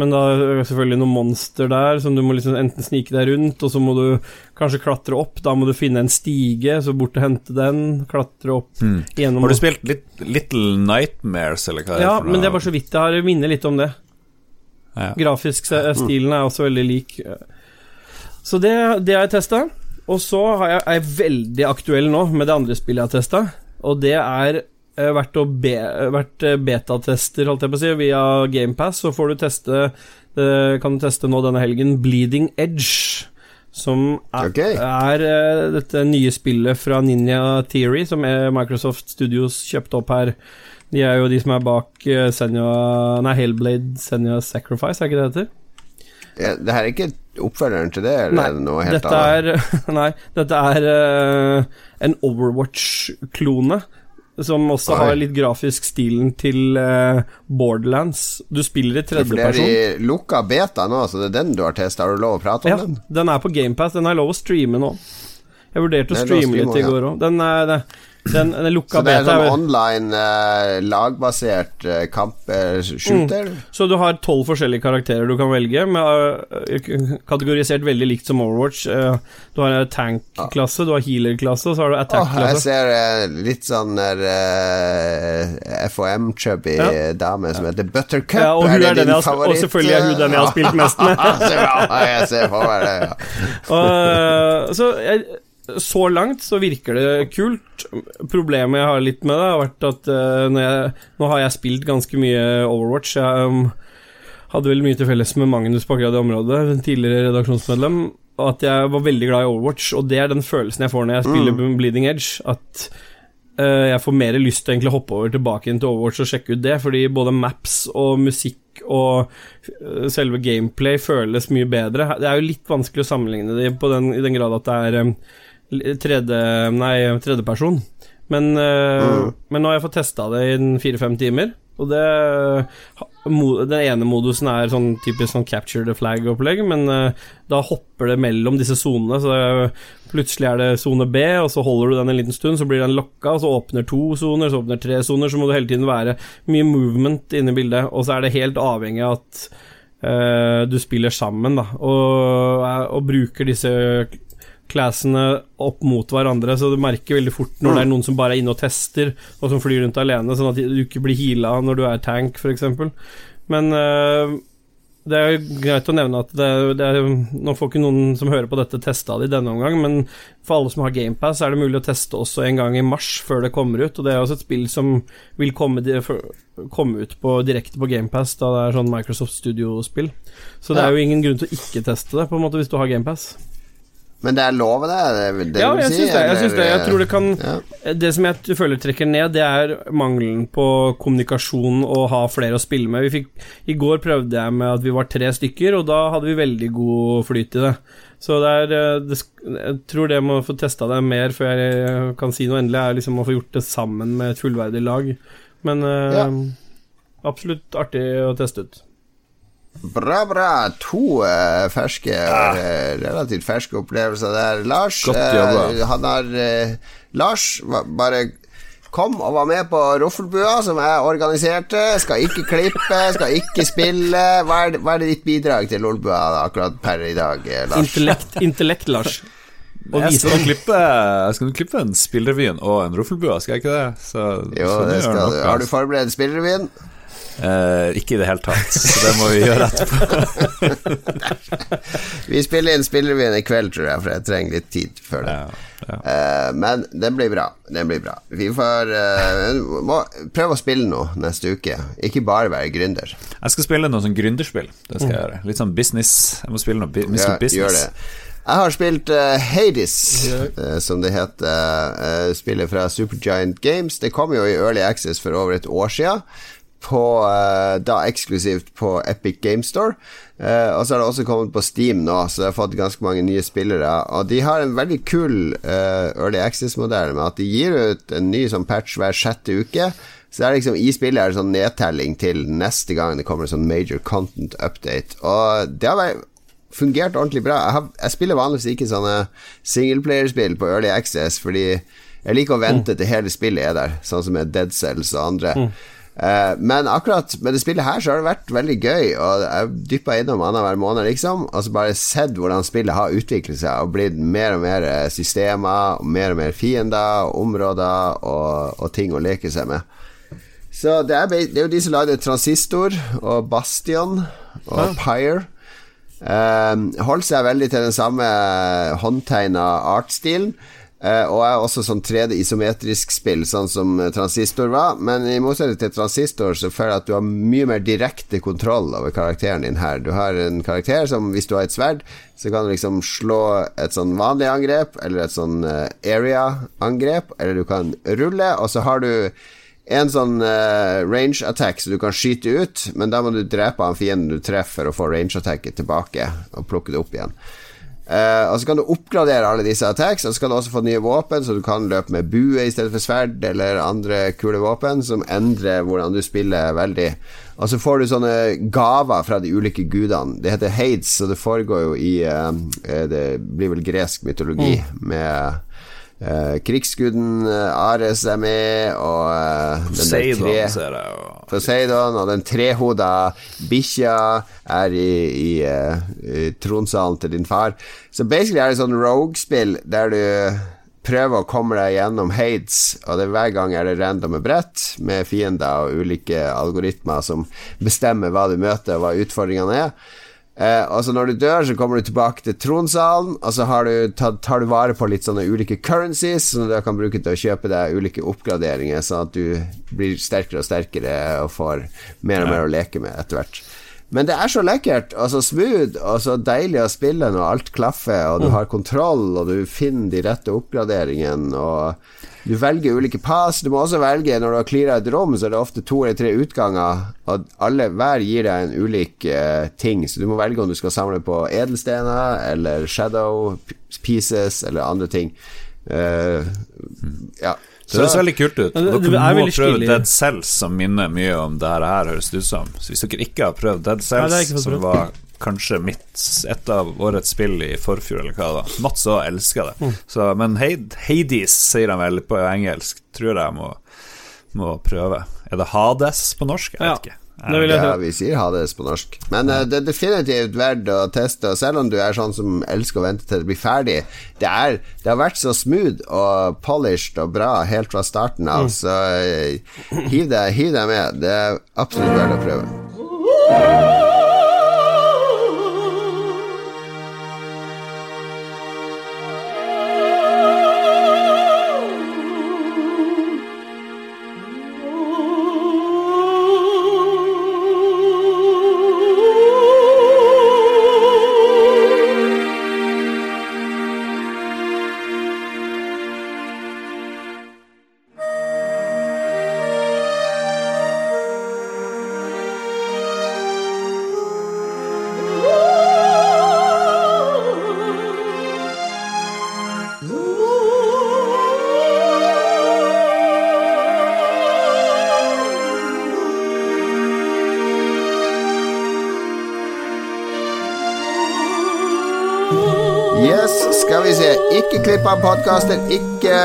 Men da er det selvfølgelig noen monster der som du må liksom enten snike deg rundt, og så må du kanskje klatre opp. Da må du finne en stige, så bort og hente den. Klatre opp mm. gjennom Har du spilt litt, Little Nightmares, eller hva det Ja, er? Ja, men det er bare så vidt jeg har minner litt om det. Ja. Grafisk stilen er også veldig lik. Så det, det har jeg testa. Og så har jeg, er jeg veldig aktuell nå med det andre spillet jeg har testa, og det er verdt vært, å be, vært eh, betatester, holdt jeg på å si, via GamePass. Så får du teste eh, Kan du teste nå denne helgen Bleeding Edge. Som er, okay. er eh, dette nye spillet fra Ninja Theory, som er Microsoft Studios kjøpte opp her. De er jo de som er bak Senja Nei, Hellblade Senja Sacrifice, er ikke det det heter? Ja, det her er ikke oppfølgeren til det, eller Nei, er det noe helt dette annet? er *laughs* Nei, dette er uh, en Overwatch-klone. Som også Oi. har litt grafisk stilen til uh, Borderlands. Du spiller i Det er tredjeperson. i lukka beta nå, så det er den du har testa. Har du lov å prate om Ja, den? den er på GamePass. Den har jeg lov å streame nå. Jeg vurderte er å streame litt i går òg. Den er det- den, den Så det er beta. sånn er- online uh, lagbasert uh, kamp-shooter? Så du har tolv forskjellige karakterer du kan velge, med, uh, kategorisert veldig likt som Overwatch. Eh, Du har en tank-klasse, du har healer-klasse, og så har du attack-klasse. attack-klasse. ser eh, litt sånn FOM-chubby Ja. dame som heter Buttercup. Ja, og, er jeg har, og selvfølgelig er hun den jeg har spilt mest med. *laughs* Så bra, jeg ser for meg det, ja. *laughs* Så jeg, så langt så virker det kult. Problemet jeg har litt med det, har vært at uh, når jeg, nå har jeg spilt ganske mye Overwatch. Jeg um, hadde vel mye til felles med Magnus på akkurat det området, tidligere redaksjonsmedlem. At jeg var veldig glad i Overwatch, og det er den følelsen jeg får når jeg spiller Bleeding Edge. At uh, jeg får mer lyst til å hoppe over tilbake inn til Overwatch og sjekke ut det, fordi både maps og musikk og øh, selve gameplay føles mye bedre. Det er jo litt vanskelig å sammenligne det på den, i den grad at det er um, tredje, nei, tredjeperson. Men, mm. men nå har jeg fått testa det i fire-fem timer, og det Den ene modusen er sånn typisk sånn capture the flag-opplegg, men øh, da hopper det mellom disse sonene. Så plutselig er det sone B, og så holder du den en liten stund, så blir den lokka, og så åpner to soner, så åpner tre soner, så må det hele tiden være mye movement inne i bildet, og så er det helt avhengig av at uh, du spiller sammen, da, og, og bruker disse classene opp mot hverandre, så du merker veldig fort når det er noen som bare er inne og tester, og som flyr rundt alene, sånn at du ikke blir heala når du er tank, f.eks. Men uh, det er greit å nevne at det, det er, Nå får ikke noen som hører på dette, testa det i denne omgang, men for alle som har GamePass, er det mulig å teste også en gang i mars, før det kommer ut. Og det er også et spill som vil komme, komme ut på, direkte på GamePass, da det er sånn Microsoft Studio-spill. Så det er jo ingen grunn til å ikke teste det, på en måte, hvis du har GamePass. Men det er lov, det? det, det Ja, jeg syns det. Jeg, synes det. jeg tror det kan ja. Det som jeg føler trekker ned, det er mangelen på kommunikasjon og ha flere å spille med. Vi fikk, I går prøvde jeg med at vi var tre stykker, og da hadde vi veldig god flyt i det. Så det er eh, det, Jeg tror det med å få testa det mer før jeg kan si noe endelig, er liksom å få gjort det sammen med et fullverdig lag. Men eh, Ja. absolutt artig å teste ut. Bra, bra. To uh, ferske, eh, relativt ferske opplevelser der. Lars, Godt jobba. han har uh, Lars bare kom og var med på Roffelbua, som jeg organiserte. Skal ikke klippe, skal ikke spille. Hva er, hva er ditt bidrag til Lolbua akkurat per i dag, Lars? Intellekt, intellekt Lars. Og Jeg skal, klippe, jeg skal klippe en Spillrevyen og en Roffelbua, skal jeg ikke det? Så, Jo, så det skal du. Har du forberedt spillerevyen? Eh, ikke i det hele tatt, så det må vi gjøre etterpå. *laughs* Vi spiller inn spillerevyen i kveld, tror jeg, for jeg trenger litt tid før det. Ja, ja. Eh, men den blir bra. Den blir bra. Vi får eh, må prøve å spille noe neste uke. Ikke bare være gründer. Jeg skal spille noe sånn gründerspill. Det skal jeg gjøre. Litt sånn business. Jeg må spille noe bi Ja, Business. gjør det. Jeg har spilt uh, Hades, eh, som det heter. Uh, spillet fra Supergiant Games. Det kom jo i Early Access for over et år siden. På, eh, da eksklusivt på Epic Game Store. Eh, og så har det også kommet på Steam nå, så jeg har fått ganske mange nye spillere. Og de har en veldig kul eh, Early Access-modell med at de gir ut en ny sånn patch hver sjette uke. Så det er liksom i spillet er det sånn nedtelling til neste gang det kommer en sånn major content update. Og det har vært fungert ordentlig bra. Jeg, har, jeg spiller vanligvis ikke sånne singleplayerspill på Early Access, fordi jeg liker å vente til hele spillet er der, sånn som med Dead Cells og andre. Eh, men akkurat med det spillet her så har det vært veldig gøy, og jeg dyppa innom annenhver måned, liksom, og så bare sett hvordan spillet har utviklet seg og blitt mer og mer eh, systemer, og mer og mer fiender, og områder og, og ting å leke seg med. Så det er, det er jo de som lagde Transistor og Bastion og Pyre. Um, holdt seg veldig til den samme håndtegna artstilen. Eh, og er også sånn 3D isometrisk spill, sånn som eh, Transistor var. Men i motsetning til Transistor så føler jeg at du har mye mer direkte kontroll over karakteren din her. Du har en karakter som, hvis du har et sverd, så kan du liksom slå et sånn vanlig angrep, eller et sånn eh, area-angrep, eller du kan rulle, og så har du en sånn uh, range attack så du kan skyte ut, men da må du drepe han fienden du treffer, og få range attacket tilbake og plukke det opp igjen. Eh, og så kan du oppgradere alle disse attacks, og så kan du også få nye våpen, så du kan løpe med bue i stedet for sverd, eller andre kule våpen, som endrer hvordan du spiller veldig. Og så får du sånne gaver fra de ulike gudene. Det heter Hades, så det foregår jo i eh, Det blir vel gresk mytologi, med eh, krigsguden eh, Ares er med, og uh, den der tre- ser jeg. Og Poseidon, og den trehoda bikkja er i, i, uh, i tronsalen til din far. Så basically er det sånn rogue-spill der du prøver å komme deg gjennom Hades, og det hver gang er det randomme brett med fiender og ulike algoritmer som bestemmer hva du møter, og hva utfordringene er. Eh, og så når du dør, så kommer du tilbake til tronsalen, og så har du, tar, tar du vare på litt sånne ulike currencies, som du kan bruke til å kjøpe deg ulike oppgraderinger, sånn at du blir sterkere og sterkere og får mer og mer å leke med etter hvert. Men det er så lekkert og så smooth og så deilig å spille når alt klaffer, og du har kontroll, og du finner de rette oppgraderingene, og du velger ulike pass. Du må også velge, når du har cleara et rom, så er det ofte to eller tre utganger, og alle, hver gir deg en ulik uh, ting, så du må velge om du skal samle på edelstener eller shadow pieces eller andre ting. Uh, ja. Det høres veldig kult ut. Dere er må prøve stilig. Dead Cells, som minner mye om det her, høres det ut som. Så hvis dere ikke har prøvd Dead Cells, som var kanskje mitt et av årets spill i forfjor, eller hva det var Mats òg elsker det. Mm. Så, men Hades sier han vel på engelsk, tror jeg må, må prøve. Er det Hades på norsk? Jeg vet ikke. Det Ja, vi sier Hades på norsk. Men uh, det er definitivt verdt å teste. Selv om du er sånn som elsker å vente til det blir ferdig, det, er, det har vært så smooth og polished og bra helt fra starten av, så uh, hiv deg med. Det er absolutt verdt å prøve. Ikke klippe av podkaster, ikke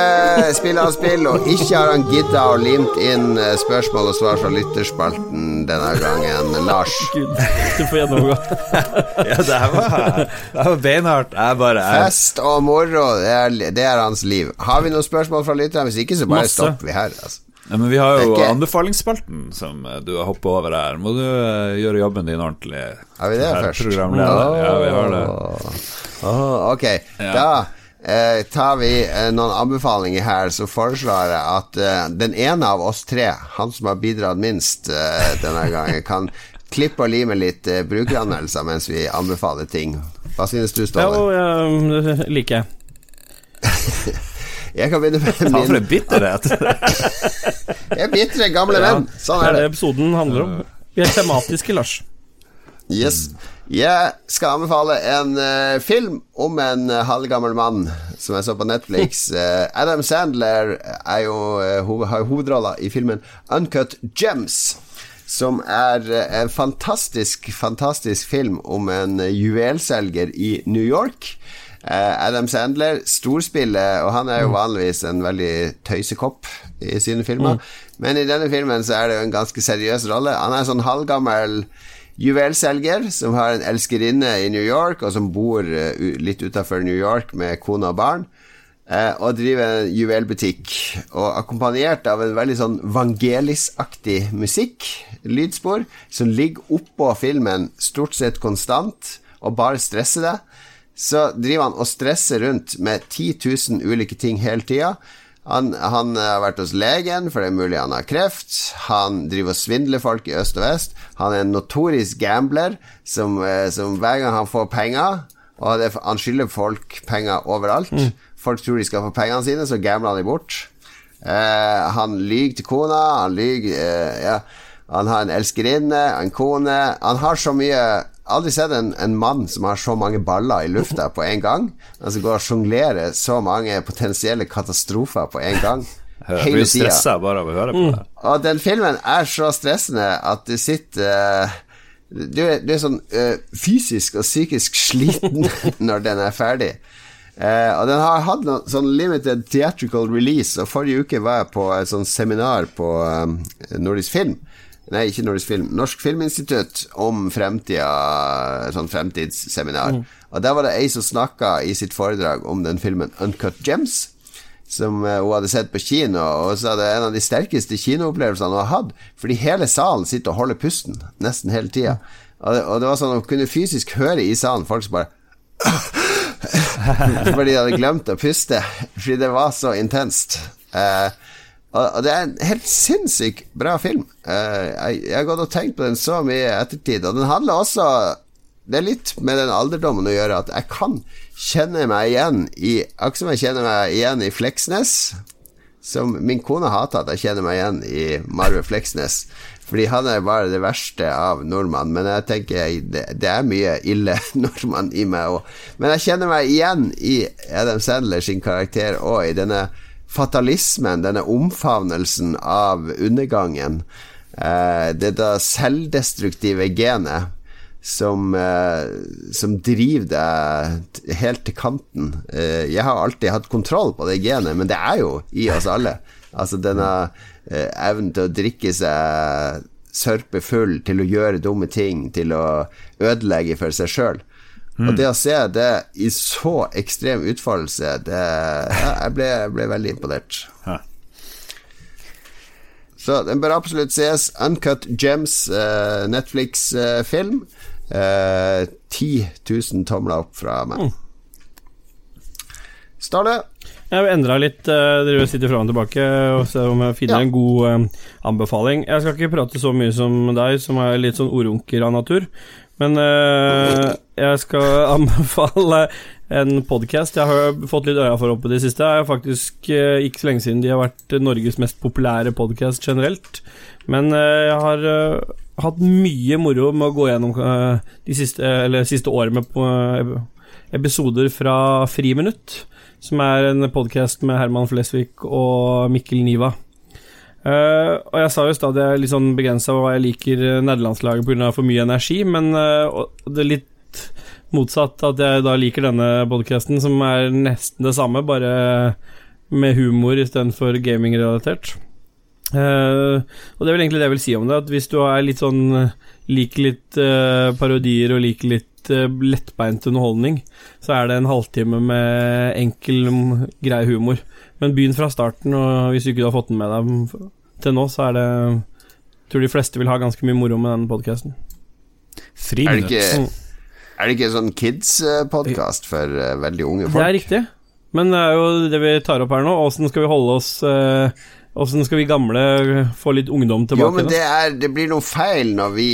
spille av spill, og ikke har han gidda og limt inn eh, spørsmål og svar fra lytterspalten denne gangen. Lars. *laughs* Gud, du får gjennomgå. *laughs* Ja, det her var, det var beinhardt. Jeg bare jeg, Fest og moro, det er, det er hans liv. Har vi noen spørsmål fra lytterne? Hvis ikke, så bare Masse. stopper vi her. Altså. ja, Men vi har jo ikke- anbefalingsspalten, som eh, du har hoppa over her. Må du eh, gjøre jobben din ordentlig? Har vi det først? Programleder. Ja, vi har det. Oh, ok, Ja. da eh, tar vi eh, noen anbefalinger her. Så foreslår jeg at eh, den ene av oss tre, han som har bidratt minst eh, denne gangen, kan *laughs* klippe og lime litt eh, brukeranmeldelser mens vi anbefaler ting. Hva synes du, Ståle? Jo, ja, det liker jeg. *laughs* Jeg kan begynne med Ta for min en bitterhet. *laughs* Jeg er bitre gamle venn. Sånn Det er er det det. episoden handler om. Vi er tematiske, Lars. Yes. Jeg skal anbefale en uh, film om en uh, halvgammel mann som jeg så på Netflix. Uh, *laughs* Adam Sandler er jo, ho har jo hovedrolla i filmen Uncut Gems. Som er en fantastisk, fantastisk film om en juvelselger i New York. Adam Sandler storspiller, og han er jo vanligvis en veldig tøysekopp i sine filmer. Men i denne filmen så er det jo en ganske seriøs rolle. Han er en sånn halvgammel juvelselger som har en elskerinne i New York, og som bor eh, litt utafor New York med kone og barn. eh, og driver en juvelbutikk. Og akkompagnert av en veldig sånn Vangelis-aktig musikk, lydspor, som ligger oppå filmen stort sett konstant, og bare stresser det. Så driver han og stresser rundt med 10 000 ulike ting hele tida. Han, han har vært hos legen, for det er mulig han har kreft. Han driver og svindler folk i øst og vest. Han er en notorisk gambler som, eh, som hver gang han får penger Og det, han skylder folk penger overalt. Folk tror de skal få pengene sine, så gambler han de bort. Eh, han lyver til kona, han lyver eh, Ja. Han har en elskerinne, en kone Han har så mye Aldri sett en, en mann som har så mange baller i lufta på en gang. Altså går og sjonglerer så mange potensielle katastrofer på en gang. Jeg blir stressa bare av å høre på det. Og den filmen er så stressende at du sitter eh, du, er, du er sånn uh, fysisk og psykisk sliten *laughs* når den er ferdig. Uh, og den har hatt noen sånn limited theatrical release, og forrige uke var jeg på et sånt seminar på um, Nordisk Film. Nei, ikke Nordisk Film. Norsk Filminstitutt om fremtida, sånn fremtidsseminar. fremtidsseminar. Og der var det ei som snakka i sitt foredrag om den filmen Uncut Gems som eh, hun hadde sett på kino, og så hadde en av de sterkeste kinoopplevelsene hun har hatt, fordi hele salen sitter og holder pusten nesten hele tida. Og, og det var sånn hun kunne fysisk høre i salen folk som bare *laughs* fordi de hadde glemt å puste, fordi det var så intenst. Eh, det er en helt sinnssykt bra film. Eh, jeg, har gått og tenkt på den så mye i ettertid, og den handler også Det er litt med den alderdommen å gjøre at jeg kan kjenne meg igjen i Akkurat som jeg kjenner meg igjen i Fleksnes. Som min kone hater at jeg kjenner meg igjen i Marve Fleksnes. Fordi han er bare det verste av nordmann. Men jeg tenker det er mye ille *laughs* nordmann i meg òg. Men jeg kjenner meg igjen i Adam Sandler sin karakter og i denne fatalismen, denne omfavnelsen av undergangen. Eh, det selvdestruktive genet som, eh, som driver deg helt til kanten. Eh, jeg har alltid hatt kontroll på det genet, men det er jo i oss alle. Altså denne eh, evnen til å drikke seg sørpe full, til å gjøre dumme ting, til å ødelegge for seg sjøl. Og det å se det i så ekstrem utfoldelse, det ja, Jeg ble, ble veldig imponert. Ja. Så den bør absolutt ses. Uncut Gems, eh, Netflix-film. Eh, 10 000 tomler opp fra meg. Ståle? Jeg har endra litt. Uh, dere sitter fram og tilbake og ser om jeg finner Ja. en god eh, anbefaling. Jeg skal ikke prate så mye som deg, som er litt sånn ordrunker av natur. Men eh, jeg skal *laughs* anbefale en podkast jeg har fått litt øya for oppe i det siste. Det er faktisk eh, ikke så lenge siden de har vært Norges mest populære podkast generelt. Men eh, jeg har hatt mye moro med å gå gjennom de siste, eller siste året med episoder fra Friminutt, som er en podkast med Herman Flesvig og Mikkel Niva. Eh, og jeg sa jo i stad jeg er litt sånn begrensa hva jeg liker uh, nederlandslaget pga. for mye energi, men uh, det er litt motsatt at jeg da liker denne podkasten, som er nesten det samme, bare med humor istedenfor gamingrelatert. Uh, og det er vel egentlig det jeg vil si om det, at hvis du er litt sånn eh, liker litt uh, parodier og liker litt uh, lettbeint underholdning, så er det en halvtime med enkel, grei humor. Men begynn fra starten, og hvis du ikke har fått den med deg til nå, så er det jeg tror de fleste vil ha ganske mye moro med den podkasten. Er det ikke, er det ikke sånn kids-podkast for eh, veldig unge folk? Det er riktig, men det er jo det vi tar opp her nå. Åssen skal vi holde oss eh, Åssen skal vi gamle få litt ungdom tilbake? Jo, men det, er, det blir noe feil når vi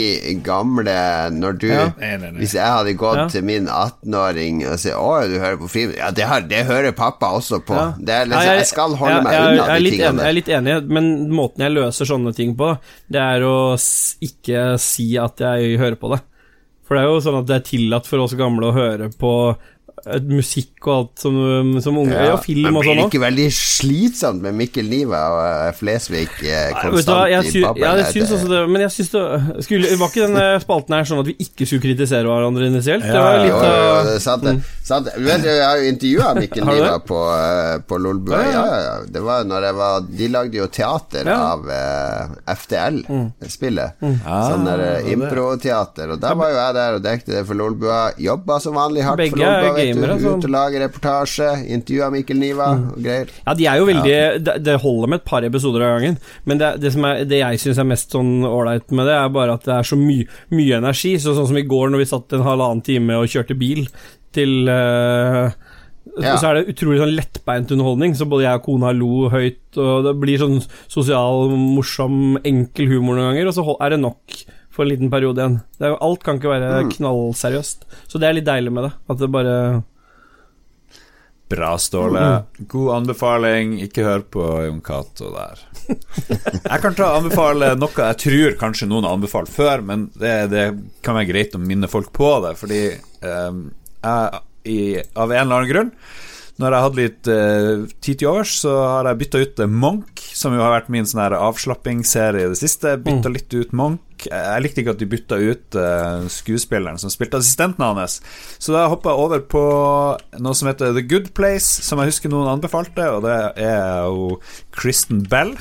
gamle Når du Ja. Nei, nei, nei. Hvis jeg hadde gått Ja. til min 18-åring og sagt 'Å, du hører på Friminutt', ja, det, har, det hører pappa også på. Ja. Det er liksom, jeg skal holde jeg- meg jeg, unna jeg, de tingene. enig, jeg er litt enig, men måten jeg løser sånne ting på, det er å ikke si at jeg hører på det. For det er jo sånn at det er tillatt for oss gamle å høre på musikk og alt som, som unge, ja, film men og blir sånn det òg. ikke veldig slitsomt med Mikkel Niva og eh, Flesvig eh, konstant i sy ja, jeg syns også det, men jeg syns det skulle, Var ikke denne spalten her sånn at vi ikke skulle kritisere hverandre initielt? Det var litt jo Jo, litt jo, det sant, det. Sant. Du vet, jeg har jo intervjua Mikkel *laughs* Har Niva på, eh, på Lolbua. Ja, Ja, ja. ja, ja. Det var når jeg var De lagde jo teater Ja. av uh, FTL-spillet. Mm. sånn der eh, det er improteater. Og da var jo jeg der og dekte det for Lolbua. Jobba som vanlig hardt Begge for Lolbua. Er vet du. gamere, så- Ut og lage reportasje. Intervjua Mikkel Niva og greier. Ja, de er jo veldig det, det holder med et par episoder av gangen, men det, det, som er, det jeg syns er mest sånn ålreit med det, er bare at det er så my, mye energi. Så, sånn som i går, når vi satt en halvannen time og kjørte bil til uh, Ja. Så er det utrolig sånn lettbeint underholdning, så både jeg og kona lo høyt, og det blir sånn sosial, morsom, enkel humor noen ganger, og så er det nok for en liten periode igjen. Det er, jo- alt kan ikke være knallseriøst, så det er litt deilig med det. At det bare Bra, Ståle. God anbefaling. Ikke hør på Jon Cato der. *laughs* Jeg kan ta anbefale noe jeg tror kanskje noen har anbefalt før, men det, det kan være greit å minne folk på det, fordi eh, jeg, i, av en eller annen grunn når jeg hadde litt uh, tid til overs, så har jeg bytta ut eh, Monk, som jo har vært min sånn avslappingsserie i det siste. Bytta litt ut Monk. Jeg likte ikke at de bytta ut uh, skuespilleren som spilte assistenten hans. Så da hoppa jeg over på noe som heter The Good Place, som jeg husker noen anbefalte, og det er jo Kristen Bell.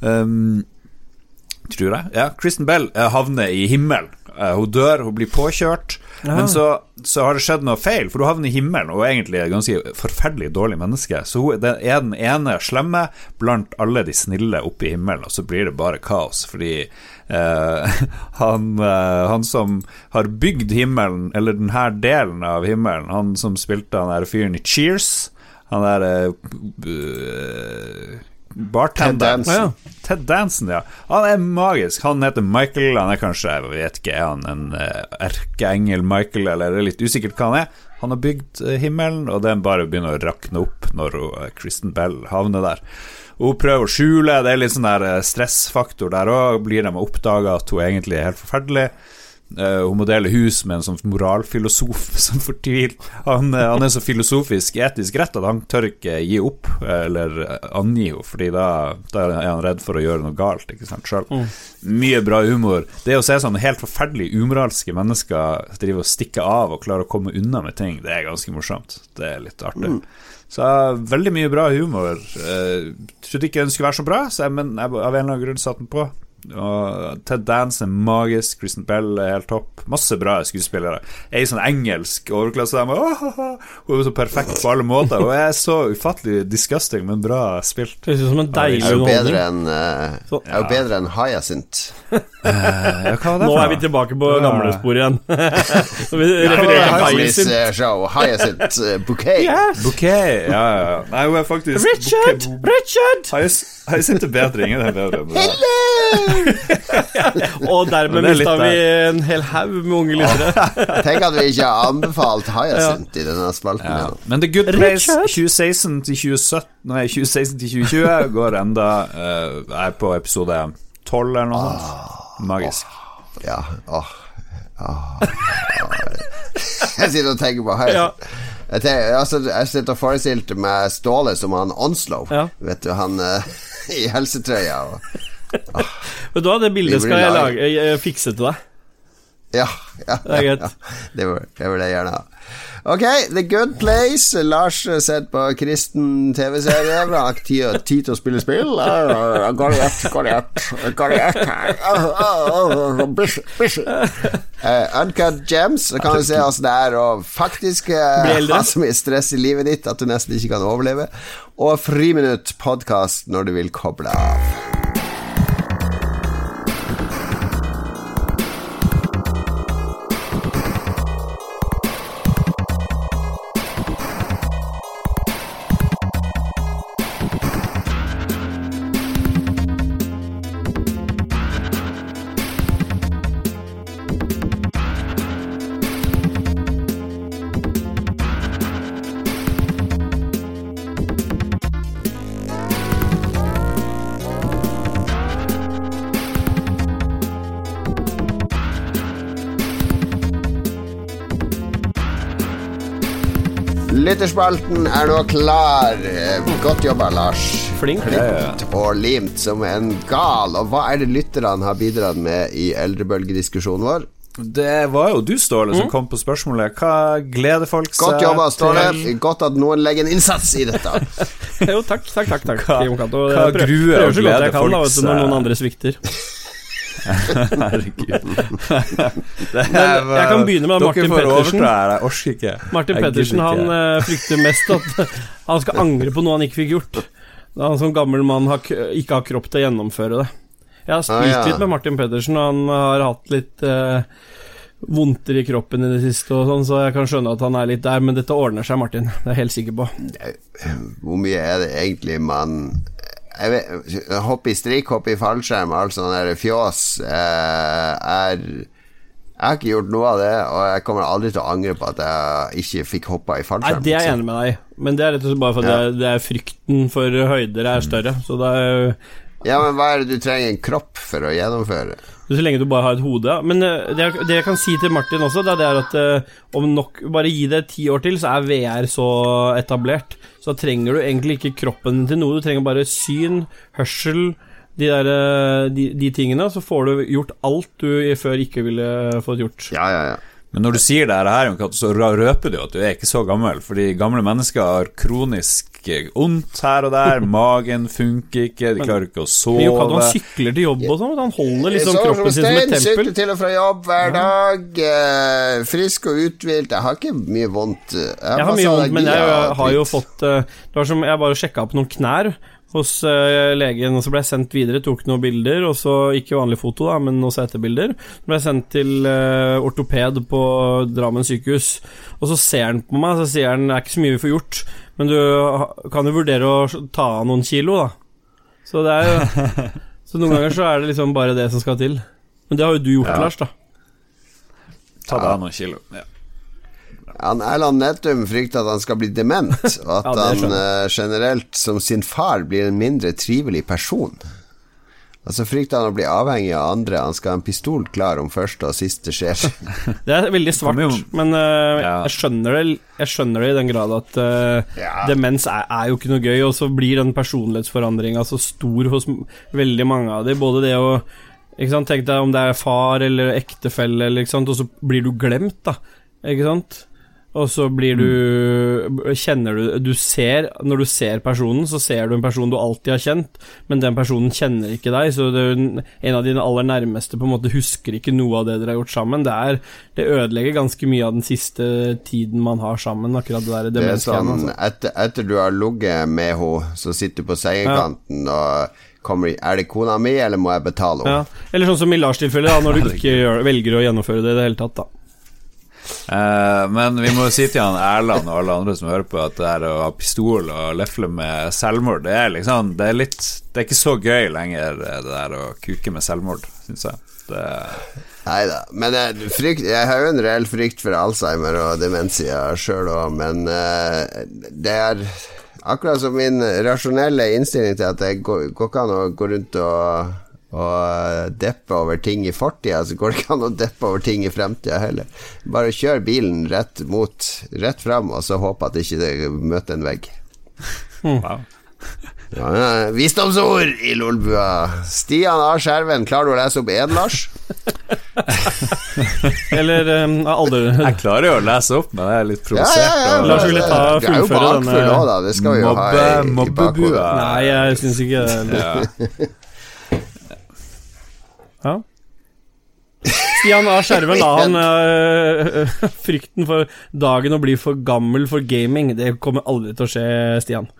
Um, tror jeg. Ja, Kristen Bell eh, havner i himmelen. Eh, hun dør, hun blir påkjørt. Men så, så har det skjedd noe feil, for hun havner i himmelen og er egentlig et ganske forferdelig dårlig menneske. Så hun er den ene slemme blant alle de snille oppe i himmelen, og så blir det bare kaos, fordi eh, *laughs* han, eh, han som har bygd himmelen, eller denne delen av himmelen, han som spilte han der fyren i Cheers, han der eh, bartenderen. Ted Dansen. Ja, Ted Dansen, ja. Han er magisk. Han heter Michael. Han er kanskje, jeg vet ikke, er han en uh, erkeengel Michael, eller det er litt usikkert hva han er. Han har bygd eh, himmelen, og den bare begynner å rakne opp når uh, Kristen Bell havner der. Hun prøver å skjule, det er litt sånn der eh, stressfaktor der òg. Blir de oppdaga at hun egentlig er helt forferdelig. Eh, hun må dele hus med en sånn moralfilosof *laughs* som fortviler. Han, eh, han er så filosofisk etisk rett at han tør ikke gi opp eller eh, angi henne, Fordi da, da er han redd for å gjøre noe galt ikke sant, sjøl. Mye bra humor. Det å se sånne helt forferdelig umoralske mennesker drive og stikke av og klare å komme unna med ting, det er ganske morsomt. Det er litt artig. Så veldig mye bra humor. Eh, trodde ikke den skulle være så bra, så jeg, men jeg, av en eller annen grunn satte den på. Og Ted Dance er magisk, Kristen Bell er helt topp. Masse bra skuespillere. Ei sånn engelsk overklassedame. Hun er så perfekt på alle måter. Hun er så ufattelig disgusting, men bra spilt. Det er, som en deilig Er jo bedre enn uh, Er bedre enn Hyacinth. Ja, hva det Nå er vi tilbake på Ja. gamle spor igjen. *laughs* Når vi refererer til Hyacinth Hyacinth. eh, eh, Bouquet. Yes! Bouquet, ja, ja. ja. Nei, hun er faktisk Richard! Richard! Hyacinth er bedre? Ingen er bedre det. *laughs* Og dermed er mista vi en hel haug med unge lyttere. Tenk at vi ikke har anbefalt Hyacinth i denne spalten. Ja. Men The Good Place Richard? 2016 til 2017 Nei, 2016 til 2020 går enda uh, er på episode 12 eller noe sånt. Magisk. Ja, åh, åh, åh. Jeg sitter og tenker på Hyacinth. Jeg, tenker, altså, jeg sitter og forestilte meg Ståle som han Onslow. Ja. Vet du, han eh, i helsetrøya. Og, *laughs* Vet du hva, det bildet skal jeg lage- jeg, jeg fikse til deg. ja, ja, Det ja, ja. Det vil det vil jeg gjerne ha. Ok, The Good Place. Lars har sett på kristen TV-serie. Ikke tid, til å spille spill. Busy, busy. Eh, Uncut Gems. Så kan du se oss det er å faktisk eh, ha så mye stress i livet ditt at du nesten ikke kan overleve. Og Friminutt podkast når du vil koble av. Lytterspalten er nå klar. Eh, Godt jobba, Lars. Flink. Klippet og limt som en gal. Og hva er det lytterne har bidratt med i eldrebølgediskusjonen vår? Det var jo du, Ståle, som kom på spørsmålet. Hva gleder folk seg Godt jobba, Ståle. til? Godt at noen legger en innsats i dette. *laughs* Jo, takk, takk, takk. takk. Hva- hva gruer og gleder da, vet når noen andre svikter. *laughs* Herregud. *laughs* Jeg kan begynne med Martin Pettersen. Martin Pettersen han eh, frykter mest at *laughs* han skal angre på noe han ikke fikk gjort. Da Han som gammel mann har, ikke har kropp til å gjennomføre det. Jeg har spilt Ah, litt med Martin Pettersen, og han har hatt litt eh, vondter i kroppen i det siste, og sånn, så jeg kan skjønne at han er litt der, men dette ordner seg, Martin. Det er jeg helt sikker på. Hvor mye er det egentlig man Hoppe i strikk, hoppe i fallskjerm, alt sånn fjås eh, er Jeg har ikke gjort noe av det, og jeg kommer aldri til å angre på at jeg ikke fikk hoppa i fallskjerm. Nei, det er jeg enig med deg men det er rett og slett bare fordi Ja. det, er, det er frykten for høyder er større. Så det er Ja, men hva er det du trenger en kropp for å gjennomføre? Så lenge du bare har et hode. Men eh, det, jeg- det jeg kan si til Martin også, det er det er at eh, om nok Bare gi det ti år til, så er VR så etablert. Så da trenger du egentlig ikke kroppen til noe. Du trenger bare syn, hørsel, de, der, eh, de, de tingene. Så får du gjort alt du før ikke ville fått gjort. Ja, ja, ja. Men når du sier det her, så røper du at du er ikke så gammel. Fordi gamle mennesker har kronisk vondt her og der. *laughs* Magen funker ikke, de klarer ikke å Men jo, sove. han sykler til jobb og sånn? Han holder liksom Sover kroppen sin som et tempel. Sykler til og fra jobb hver dag. eh, frisk og uthvilt. Jeg har ikke mye vondt. Jeg Jeg har mye vondt, men jeg allergier har jo fått eh, Det var som Jeg bare sjekka opp noen knær hos eh, legen, og så ble jeg sendt videre, tok noen bilder, og så ikke vanlig foto, da, men også etterbilder. Så ble jeg sendt til eh, ortoped på Drammen sykehus, og så ser han på meg, så sier han det er ikke så mye vi får gjort, men du kan jo vurdere å ta av noen kilo, da. Så det er jo *laughs* Så noen ganger så er det liksom bare det som skal til. Men det har jo du gjort, Ja. Lars, da. Ta av noen kilo. Ja. Han Erland Nettum frykter at han skal bli dement, *laughs* og at Ja, han eh, generelt, som sin far, blir en mindre trivelig person. Og så frykter han å bli avhengig av andre. Han skal ha en pistol klar om første og siste skjer. *laughs* Det er veldig svart, men uh, Ja. jeg, skjønner det, jeg skjønner det i den grad at uh, Ja. demens er, er jo ikke noe gøy, og så blir den personlighetsforandringa så stor hos veldig mange av dem. Både det å ikke sant, Tenk deg om det er far eller ektefelle, eller, ikke sant, og så blir du glemt, da. Ikke sant? Og så blir du Kjenner du Du ser Når du ser personen, så ser du en person du alltid har kjent, men den personen kjenner ikke deg, så det, en av dine aller nærmeste på en måte husker ikke noe av det dere har gjort sammen. Det, er, det ødelegger ganske mye av den siste tiden man har sammen, akkurat det der Det er demensgreiene. sånn, Altså. etter, etter du har ligget med henne, så sitter du på sengekanten og kommer Er det kona mi, eller må jeg betale Ja. henne? Eller sånn som i Lars tilfelle, da, når du ikke gjør, velger å gjennomføre det i det hele tatt, da. Eh, men vi må jo si til han Erland og alle andre som hører på, at det her å ha pistol og lefle med selvmord, det er liksom Det er litt Det er ikke så gøy lenger, det der å kuke med selvmord, syns jeg. Det Nei da. Men jeg, frykt, jeg har jo en reell frykt for Alzheimer og demensia sjøl òg, men uh, det er akkurat som min rasjonelle innstilling til at det går, går ikke an å gå rundt og, og deppe over ting i fortida, så går det ikke an å deppe over ting i fremtida heller. Bare kjør bilen rett mot Rett fram, og så håpe at ikke det møter en vegg. Wow. Ja, visdomsord i Lolbua. Stian A. Skjerven, klarer du å lese opp én, Lars? *laughs* Eller um, aldri Jeg klarer jo å lese opp, men jeg er litt Ja, provosert. ja, ja. Lars ville ta fullføre denne- Mobbe- mobbebua. Nei, jeg syns ikke det. Ja. Stian A. Skjerven, da. Han øh, *laughs* Frykten for dagen å bli for gammel for gaming, det kommer aldri til å skje, Stian.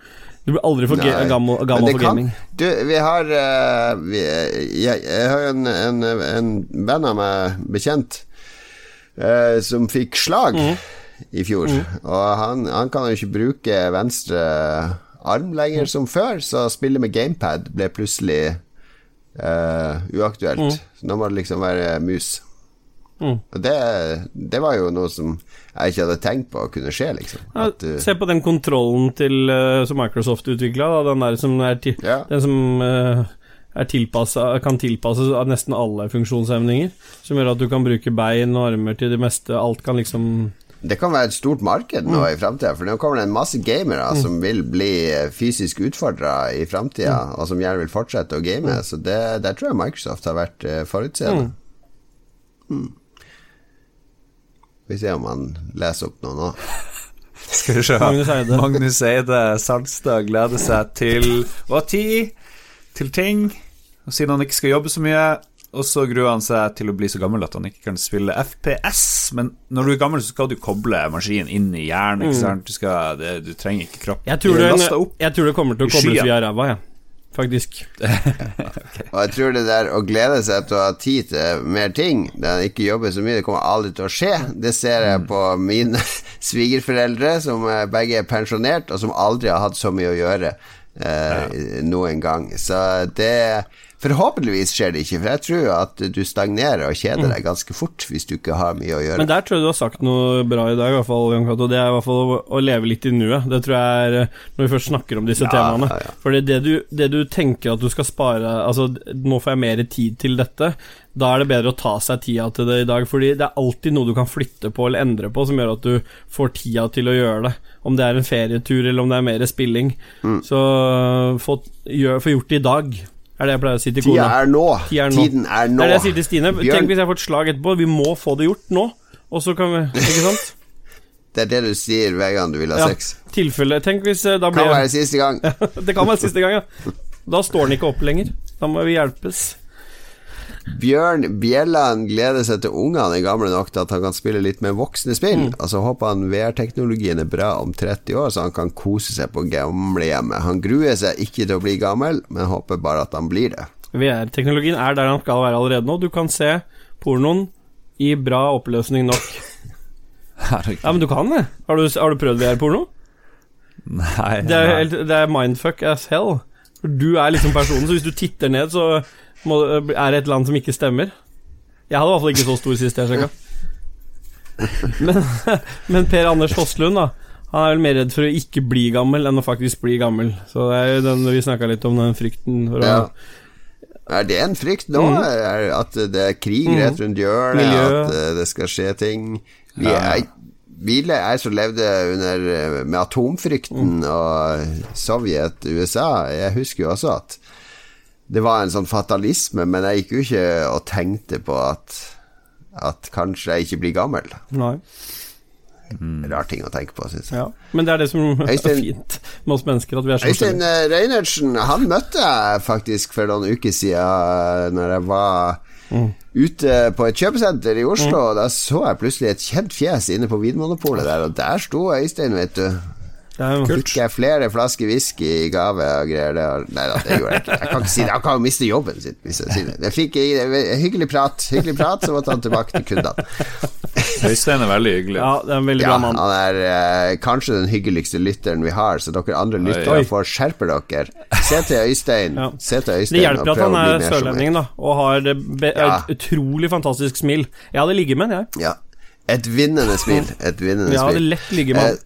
Du blir aldri for ga gammel, gammel for kan- gaming. Du, vi har uh, vi, jeg, jeg har jo en, en, en venn av meg, bekjent, uh, som fikk slag mm. i fjor. Og han, han kan jo ikke bruke venstre arm lenger mm. som før, så spille med gamepad ble plutselig eh, uaktuelt. Mm. Nå må det liksom være mus. Mm. Det, det var jo noe som jeg ikke hadde tenkt på å kunne skje, liksom. Ja, du- se på den kontrollen til, øh, som Microsoft utvikla, den der som er til, Ja. Den som er tilpasset, kan tilpasses av nesten alle funksjonshemninger. Som gjør at du kan bruke bein og armer til det meste. Alt kan liksom Det kan være et stort marked nå Mm. i framtida, for nå kommer det en masse gamere som vil bli eh, fysisk utfordra i framtida, Mm. og som gjerne vil fortsette å game. Så det, der tror jeg Microsoft har vært eh, forutseende. Mm. Vi ser om han leser opp noe nå. *laughs* Skal vi se. Magnus Eide. Magnus Eide Salstad gleder seg til ha tid til ting, og siden han ikke skal jobbe så mye. Og så gruer han seg til å bli så gammel at han ikke kan spille FPS. Men når du er gammel, så skal du koble maskinen inn i hjernen. Ikke sant? Du, skal, det, du trenger ikke kropp. Jeg tror, Du det, jeg tror det kommer til å koble kobles via ræva, jeg. Faktisk. *laughs* Og jeg tror det der å glede seg til å ha tid til mer ting, der han ikke jobber så mye, det kommer aldri til å skje. Det ser jeg på mine *laughs* svigerforeldre, som begge er pensjonert, og som aldri har hatt så mye å gjøre eh, noen gang. Så det Forhåpentligvis skjer det ikke, for jeg tror at du stagnerer og kjeder deg ganske fort hvis du ikke har mye å gjøre. Men der tror jeg du har sagt noe bra i dag, i hvert fall, Jan Cato. Det er i hvert fall å, leve litt i nuet. Det tror jeg er eh, Når vi først snakker om disse Ja, temaene. ja, ja. Fordi det du, det du tenker at du skal spare Altså, nå får jeg mer tid til dette. Da er det bedre å ta seg tida til det i dag, fordi det er alltid noe du kan flytte på eller endre på som gjør at du får tida til å gjøre det. Om det er en ferietur eller om det er mer spilling. Mm. Så få, gjør, få gjort det i dag, er det jeg pleier å si til Tida er nå. Tida er nå. Tiden er nå. Det er det jeg sier til Stine. Bjørn- Tenk hvis jeg får et slag etterpå. Vi må få det gjort nå. Og så kan vi Ikke sant? *laughs* Det er det du sier hver gang du vil ha Ja. sex. Tilfelle Tenk hvis da blir Kan være siste gang. *laughs* Det kan være siste gang, ja. *laughs* Da står den ikke opp lenger. Da må vi hjelpes. Bjørn Bjelland gleder seg til ungene er gamle nok til at han kan spille litt med voksne spill. Mm. Altså håper han VR-teknologien er bra om 30 år, så han kan kose seg på gamlehjemmet. Han gruer seg ikke til å bli gammel, men håper bare at han blir det. VR-teknologien er der han skal være allerede nå. Du kan se pornoen i bra oppløsning nok. *laughs* Herregud. Ja, men du kan det. Har du, har du prøvd VR-porno? Nei, Det er, nei. helt- det er mindfuck as hell. Du er liksom personen, så hvis du titter ned, så må, er det et land som ikke stemmer. Jeg hadde i hvert fall ikke så stor sist jeg sjekka. Men, *laughs* men Per Anders Fosslund, da. Han er vel mer redd for å ikke bli gammel enn å faktisk bli gammel. Så det er jo den vi snakka litt om, den frykten for å Ja. Er det en frykt nå? Mm. At det er krig Mm. rett rundt hjørnet? At eh, det skal skje ting? Vi er, vi le- jeg som levde under, eh, med atomfrykten Mm. og Sovjet, USA Jeg husker jo også at det var en sånn fatalisme, men jeg gikk jo ikke og tenkte på at At kanskje jeg ikke blir gammel. Nei. Rar ting å tenke på, syns jeg. Ja. Men det er det som *laughs* er fint med oss mennesker, at vi er så Øystein eh, Reinertsen Han møtte jeg faktisk for noen uker siden Når jeg var ute på et kjøpesenter i Oslo. Og Da så jeg plutselig et kjent fjes inne på Vinmonopolet der, og der sto Øystein, vet du. Er Fikk jeg flere flasker whisky i gave og greier. Det var, nei da, det gjorde jeg ikke. Jeg kan ikke si det. Han kan jo miste jobben sin hvis jeg sier det. Jeg fikk hyggelig prat, hyggelig prat, så måtte han tilbake til kundene. Øystein er veldig hyggelig. Ja, det er en veldig Ja, bra mann. han er eh, kanskje den hyggeligste lytteren vi har, så dere andre lyttere får skjerpe dere. Se til Øystein. Ja. Se til Det hjelper at han er sørlending, da, og har det Ja. et utrolig fantastisk smil. Jeg hadde ligget med han, jeg. Ja. Et vinnende smil. Et vinnende Jeg hadde smil. lett ligget med han.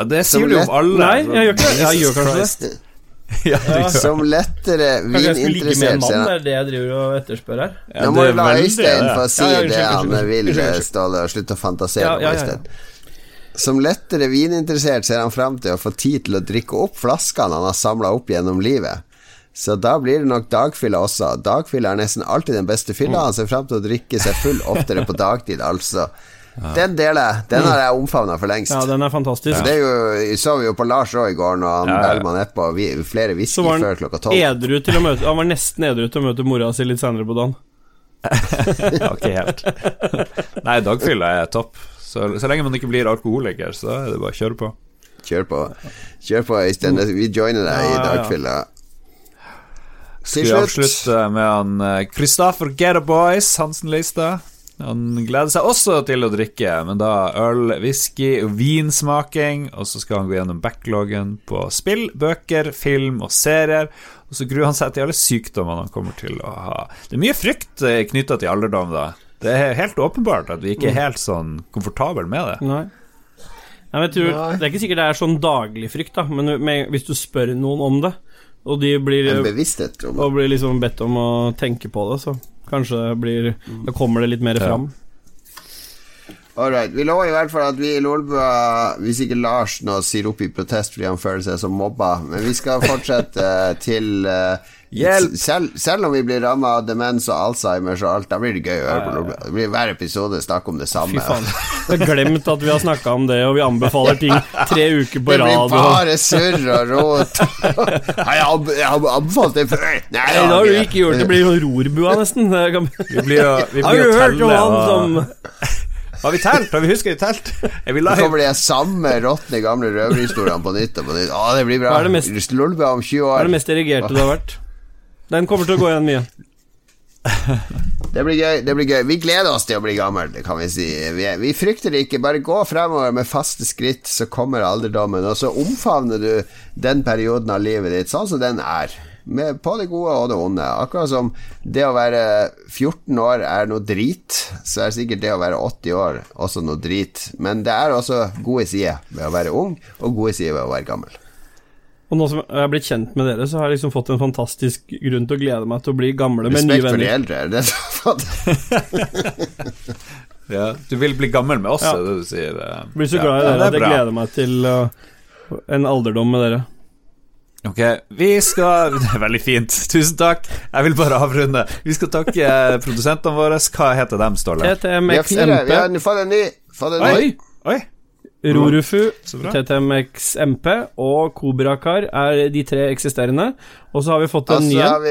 Eh, Ja, det Som sier du om alle. Nei, jeg gjør ikke det. Jeg gjør kanskje det. *laughs* Ja, Ja, som lettere Kanskje jeg skulle ligge med en vininteressert mann, det er det jeg driver og etterspør her. Ja, Nå må du la Øystein få si Ja, ja, det han vil, unnskyld. Ståle, og slutte å fantasere Ja, om ja, ja. Øystein. Som lettere vininteressert ser han fram til å få tid til å drikke opp flaskene han har samla opp gjennom livet. Så da blir det nok dagfylla også. Dagfylla er nesten alltid den beste fylla. Han ser fram til å drikke seg full oftere på dagtid, altså. Den deler jeg. Den har jeg omfavna for lengst. Ja, den er fantastisk. Det er jo, så vi jo på Lars òg i går, når han Ja, ja. bælma på vi- flere Så whisky var før klokka tolv. Han var nesten edru til å møte mora si litt senere på dagen. *laughs* Ja, ikke helt. Nei, dagfylla er topp. Så, så lenge man ikke blir alkoholiker, så er det bare å kjøre på. Kjør på. Kjør på, Øystein. Vi joiner deg i Ja, ja, ja. dagfylla. Skal vi avslutte med han Kristoffer Christopher Get Boys, Hansen Lista. Han gleder seg også til å drikke, men da øl, whisky og vinsmaking. Og så skal han gå gjennom backloggen på spill, bøker, film og serier. Og så gruer han seg til alle sykdommene han kommer til å ha. Det er mye frykt knytta til alderdom, da. Det er helt åpenbart at vi ikke er helt sånn komfortable med det. Nei. Nei, jeg tror. Det er ikke sikkert det er sånn daglig frykt, da men med, hvis du spør noen om det, og de blir, en bevissthet om og blir liksom bedt om å tenke på det, så kanskje det blir Da kommer det litt mer Ja. fram. All right. Vi lover i hvert fall at vi i Lolbua, hvis ikke Lars nå sier opp i protest fordi han føler seg som mobba, men vi skal fortsette til eh, Hjelp! Selv, selv om vi blir ramma av demens og Alzheimers og alt, da blir det gøy å høre på. Det blir hver episode snakk om det samme. Fy faen. *laughs* Jeg har glemt at vi har snakka om det, og vi anbefaler ting tre uker på Det blir bare surr og rot. *laughs* Har jeg anbefalt det før? Nei, Nei, det har du ikke gjort. Det blir sånn rorbua, nesten. Det kan- Vi blir vi Har blir du hørt om han og- som Har vi telt? Har vi husket i telt? Er vi Så live? kommer de samme råtne gamle røverhistoriene på nytt og på nytt. Å, det blir bra. Hva er det mest- Lolbua om 20 Hva er det mest erigerte du har vært? Den kommer til å gå igjen mye. *laughs* Det blir gøy. det blir gøy Vi gleder oss til å bli gammel, kan vi si. Vi, vi frykter det ikke. Bare gå fremover med faste skritt, så kommer alderdommen. Og så omfavner du den perioden av livet ditt sånn som den er. Med, på det gode og det onde. Akkurat som det å være 14 år er noe drit, så er sikkert det å være 80 år også noe drit. Men det er også gode sider ved å være ung, og gode sider ved å være gammel. Og nå som jeg har blitt kjent med dere, så har jeg liksom fått en fantastisk grunn til å glede meg til å bli gamle med nye Respekt for de venner. eldre. Er det det har fått *laughs* Ja, du vil bli gammel med oss, Ja. er det du sier. eh. Blir så glad i ja, dere det at er jeg gleder meg til uh, en alderdom med dere. Ok, vi skal *laughs* Det er veldig fint. Tusen takk. Jeg vil bare avrunde. Vi skal takke produsentene våre. Hva heter dem, Ståle? Vi har TTMX fire. Vi har ny. Oi! Oi! Rorufu, TTMX MP og Kobrakar er de tre eksisterende. Og så har vi fått en så ny en.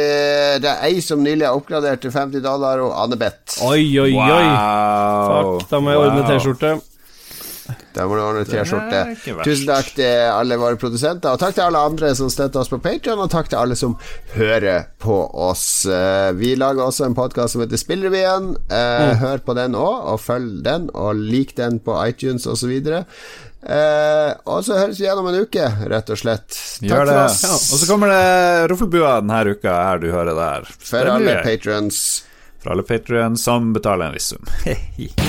Det er ei som nylig har oppgradert til 50 dollar, og Anne-Beth. Oi, oi, oi. Wow. Fuck, da må jeg ordne T-skjorte. Da må du ordne T-skjorte. Tusen takk til alle våre produsenter, og takk til alle andre som støtter oss på Patreon og takk til alle som hører på oss. Eh, Vi lager også en podkast som heter Spillrevyen. Eh, Hør på den òg, og følg den, og lik den på iTunes osv. Eh, og så høres vi igjen om en uke, rett og slett. Takk Gjør det. for oss. Og så kommer det Roffelbua denne uka her du hører der. For alle patrions. For alle patrions som betaler en viss sum. *laughs*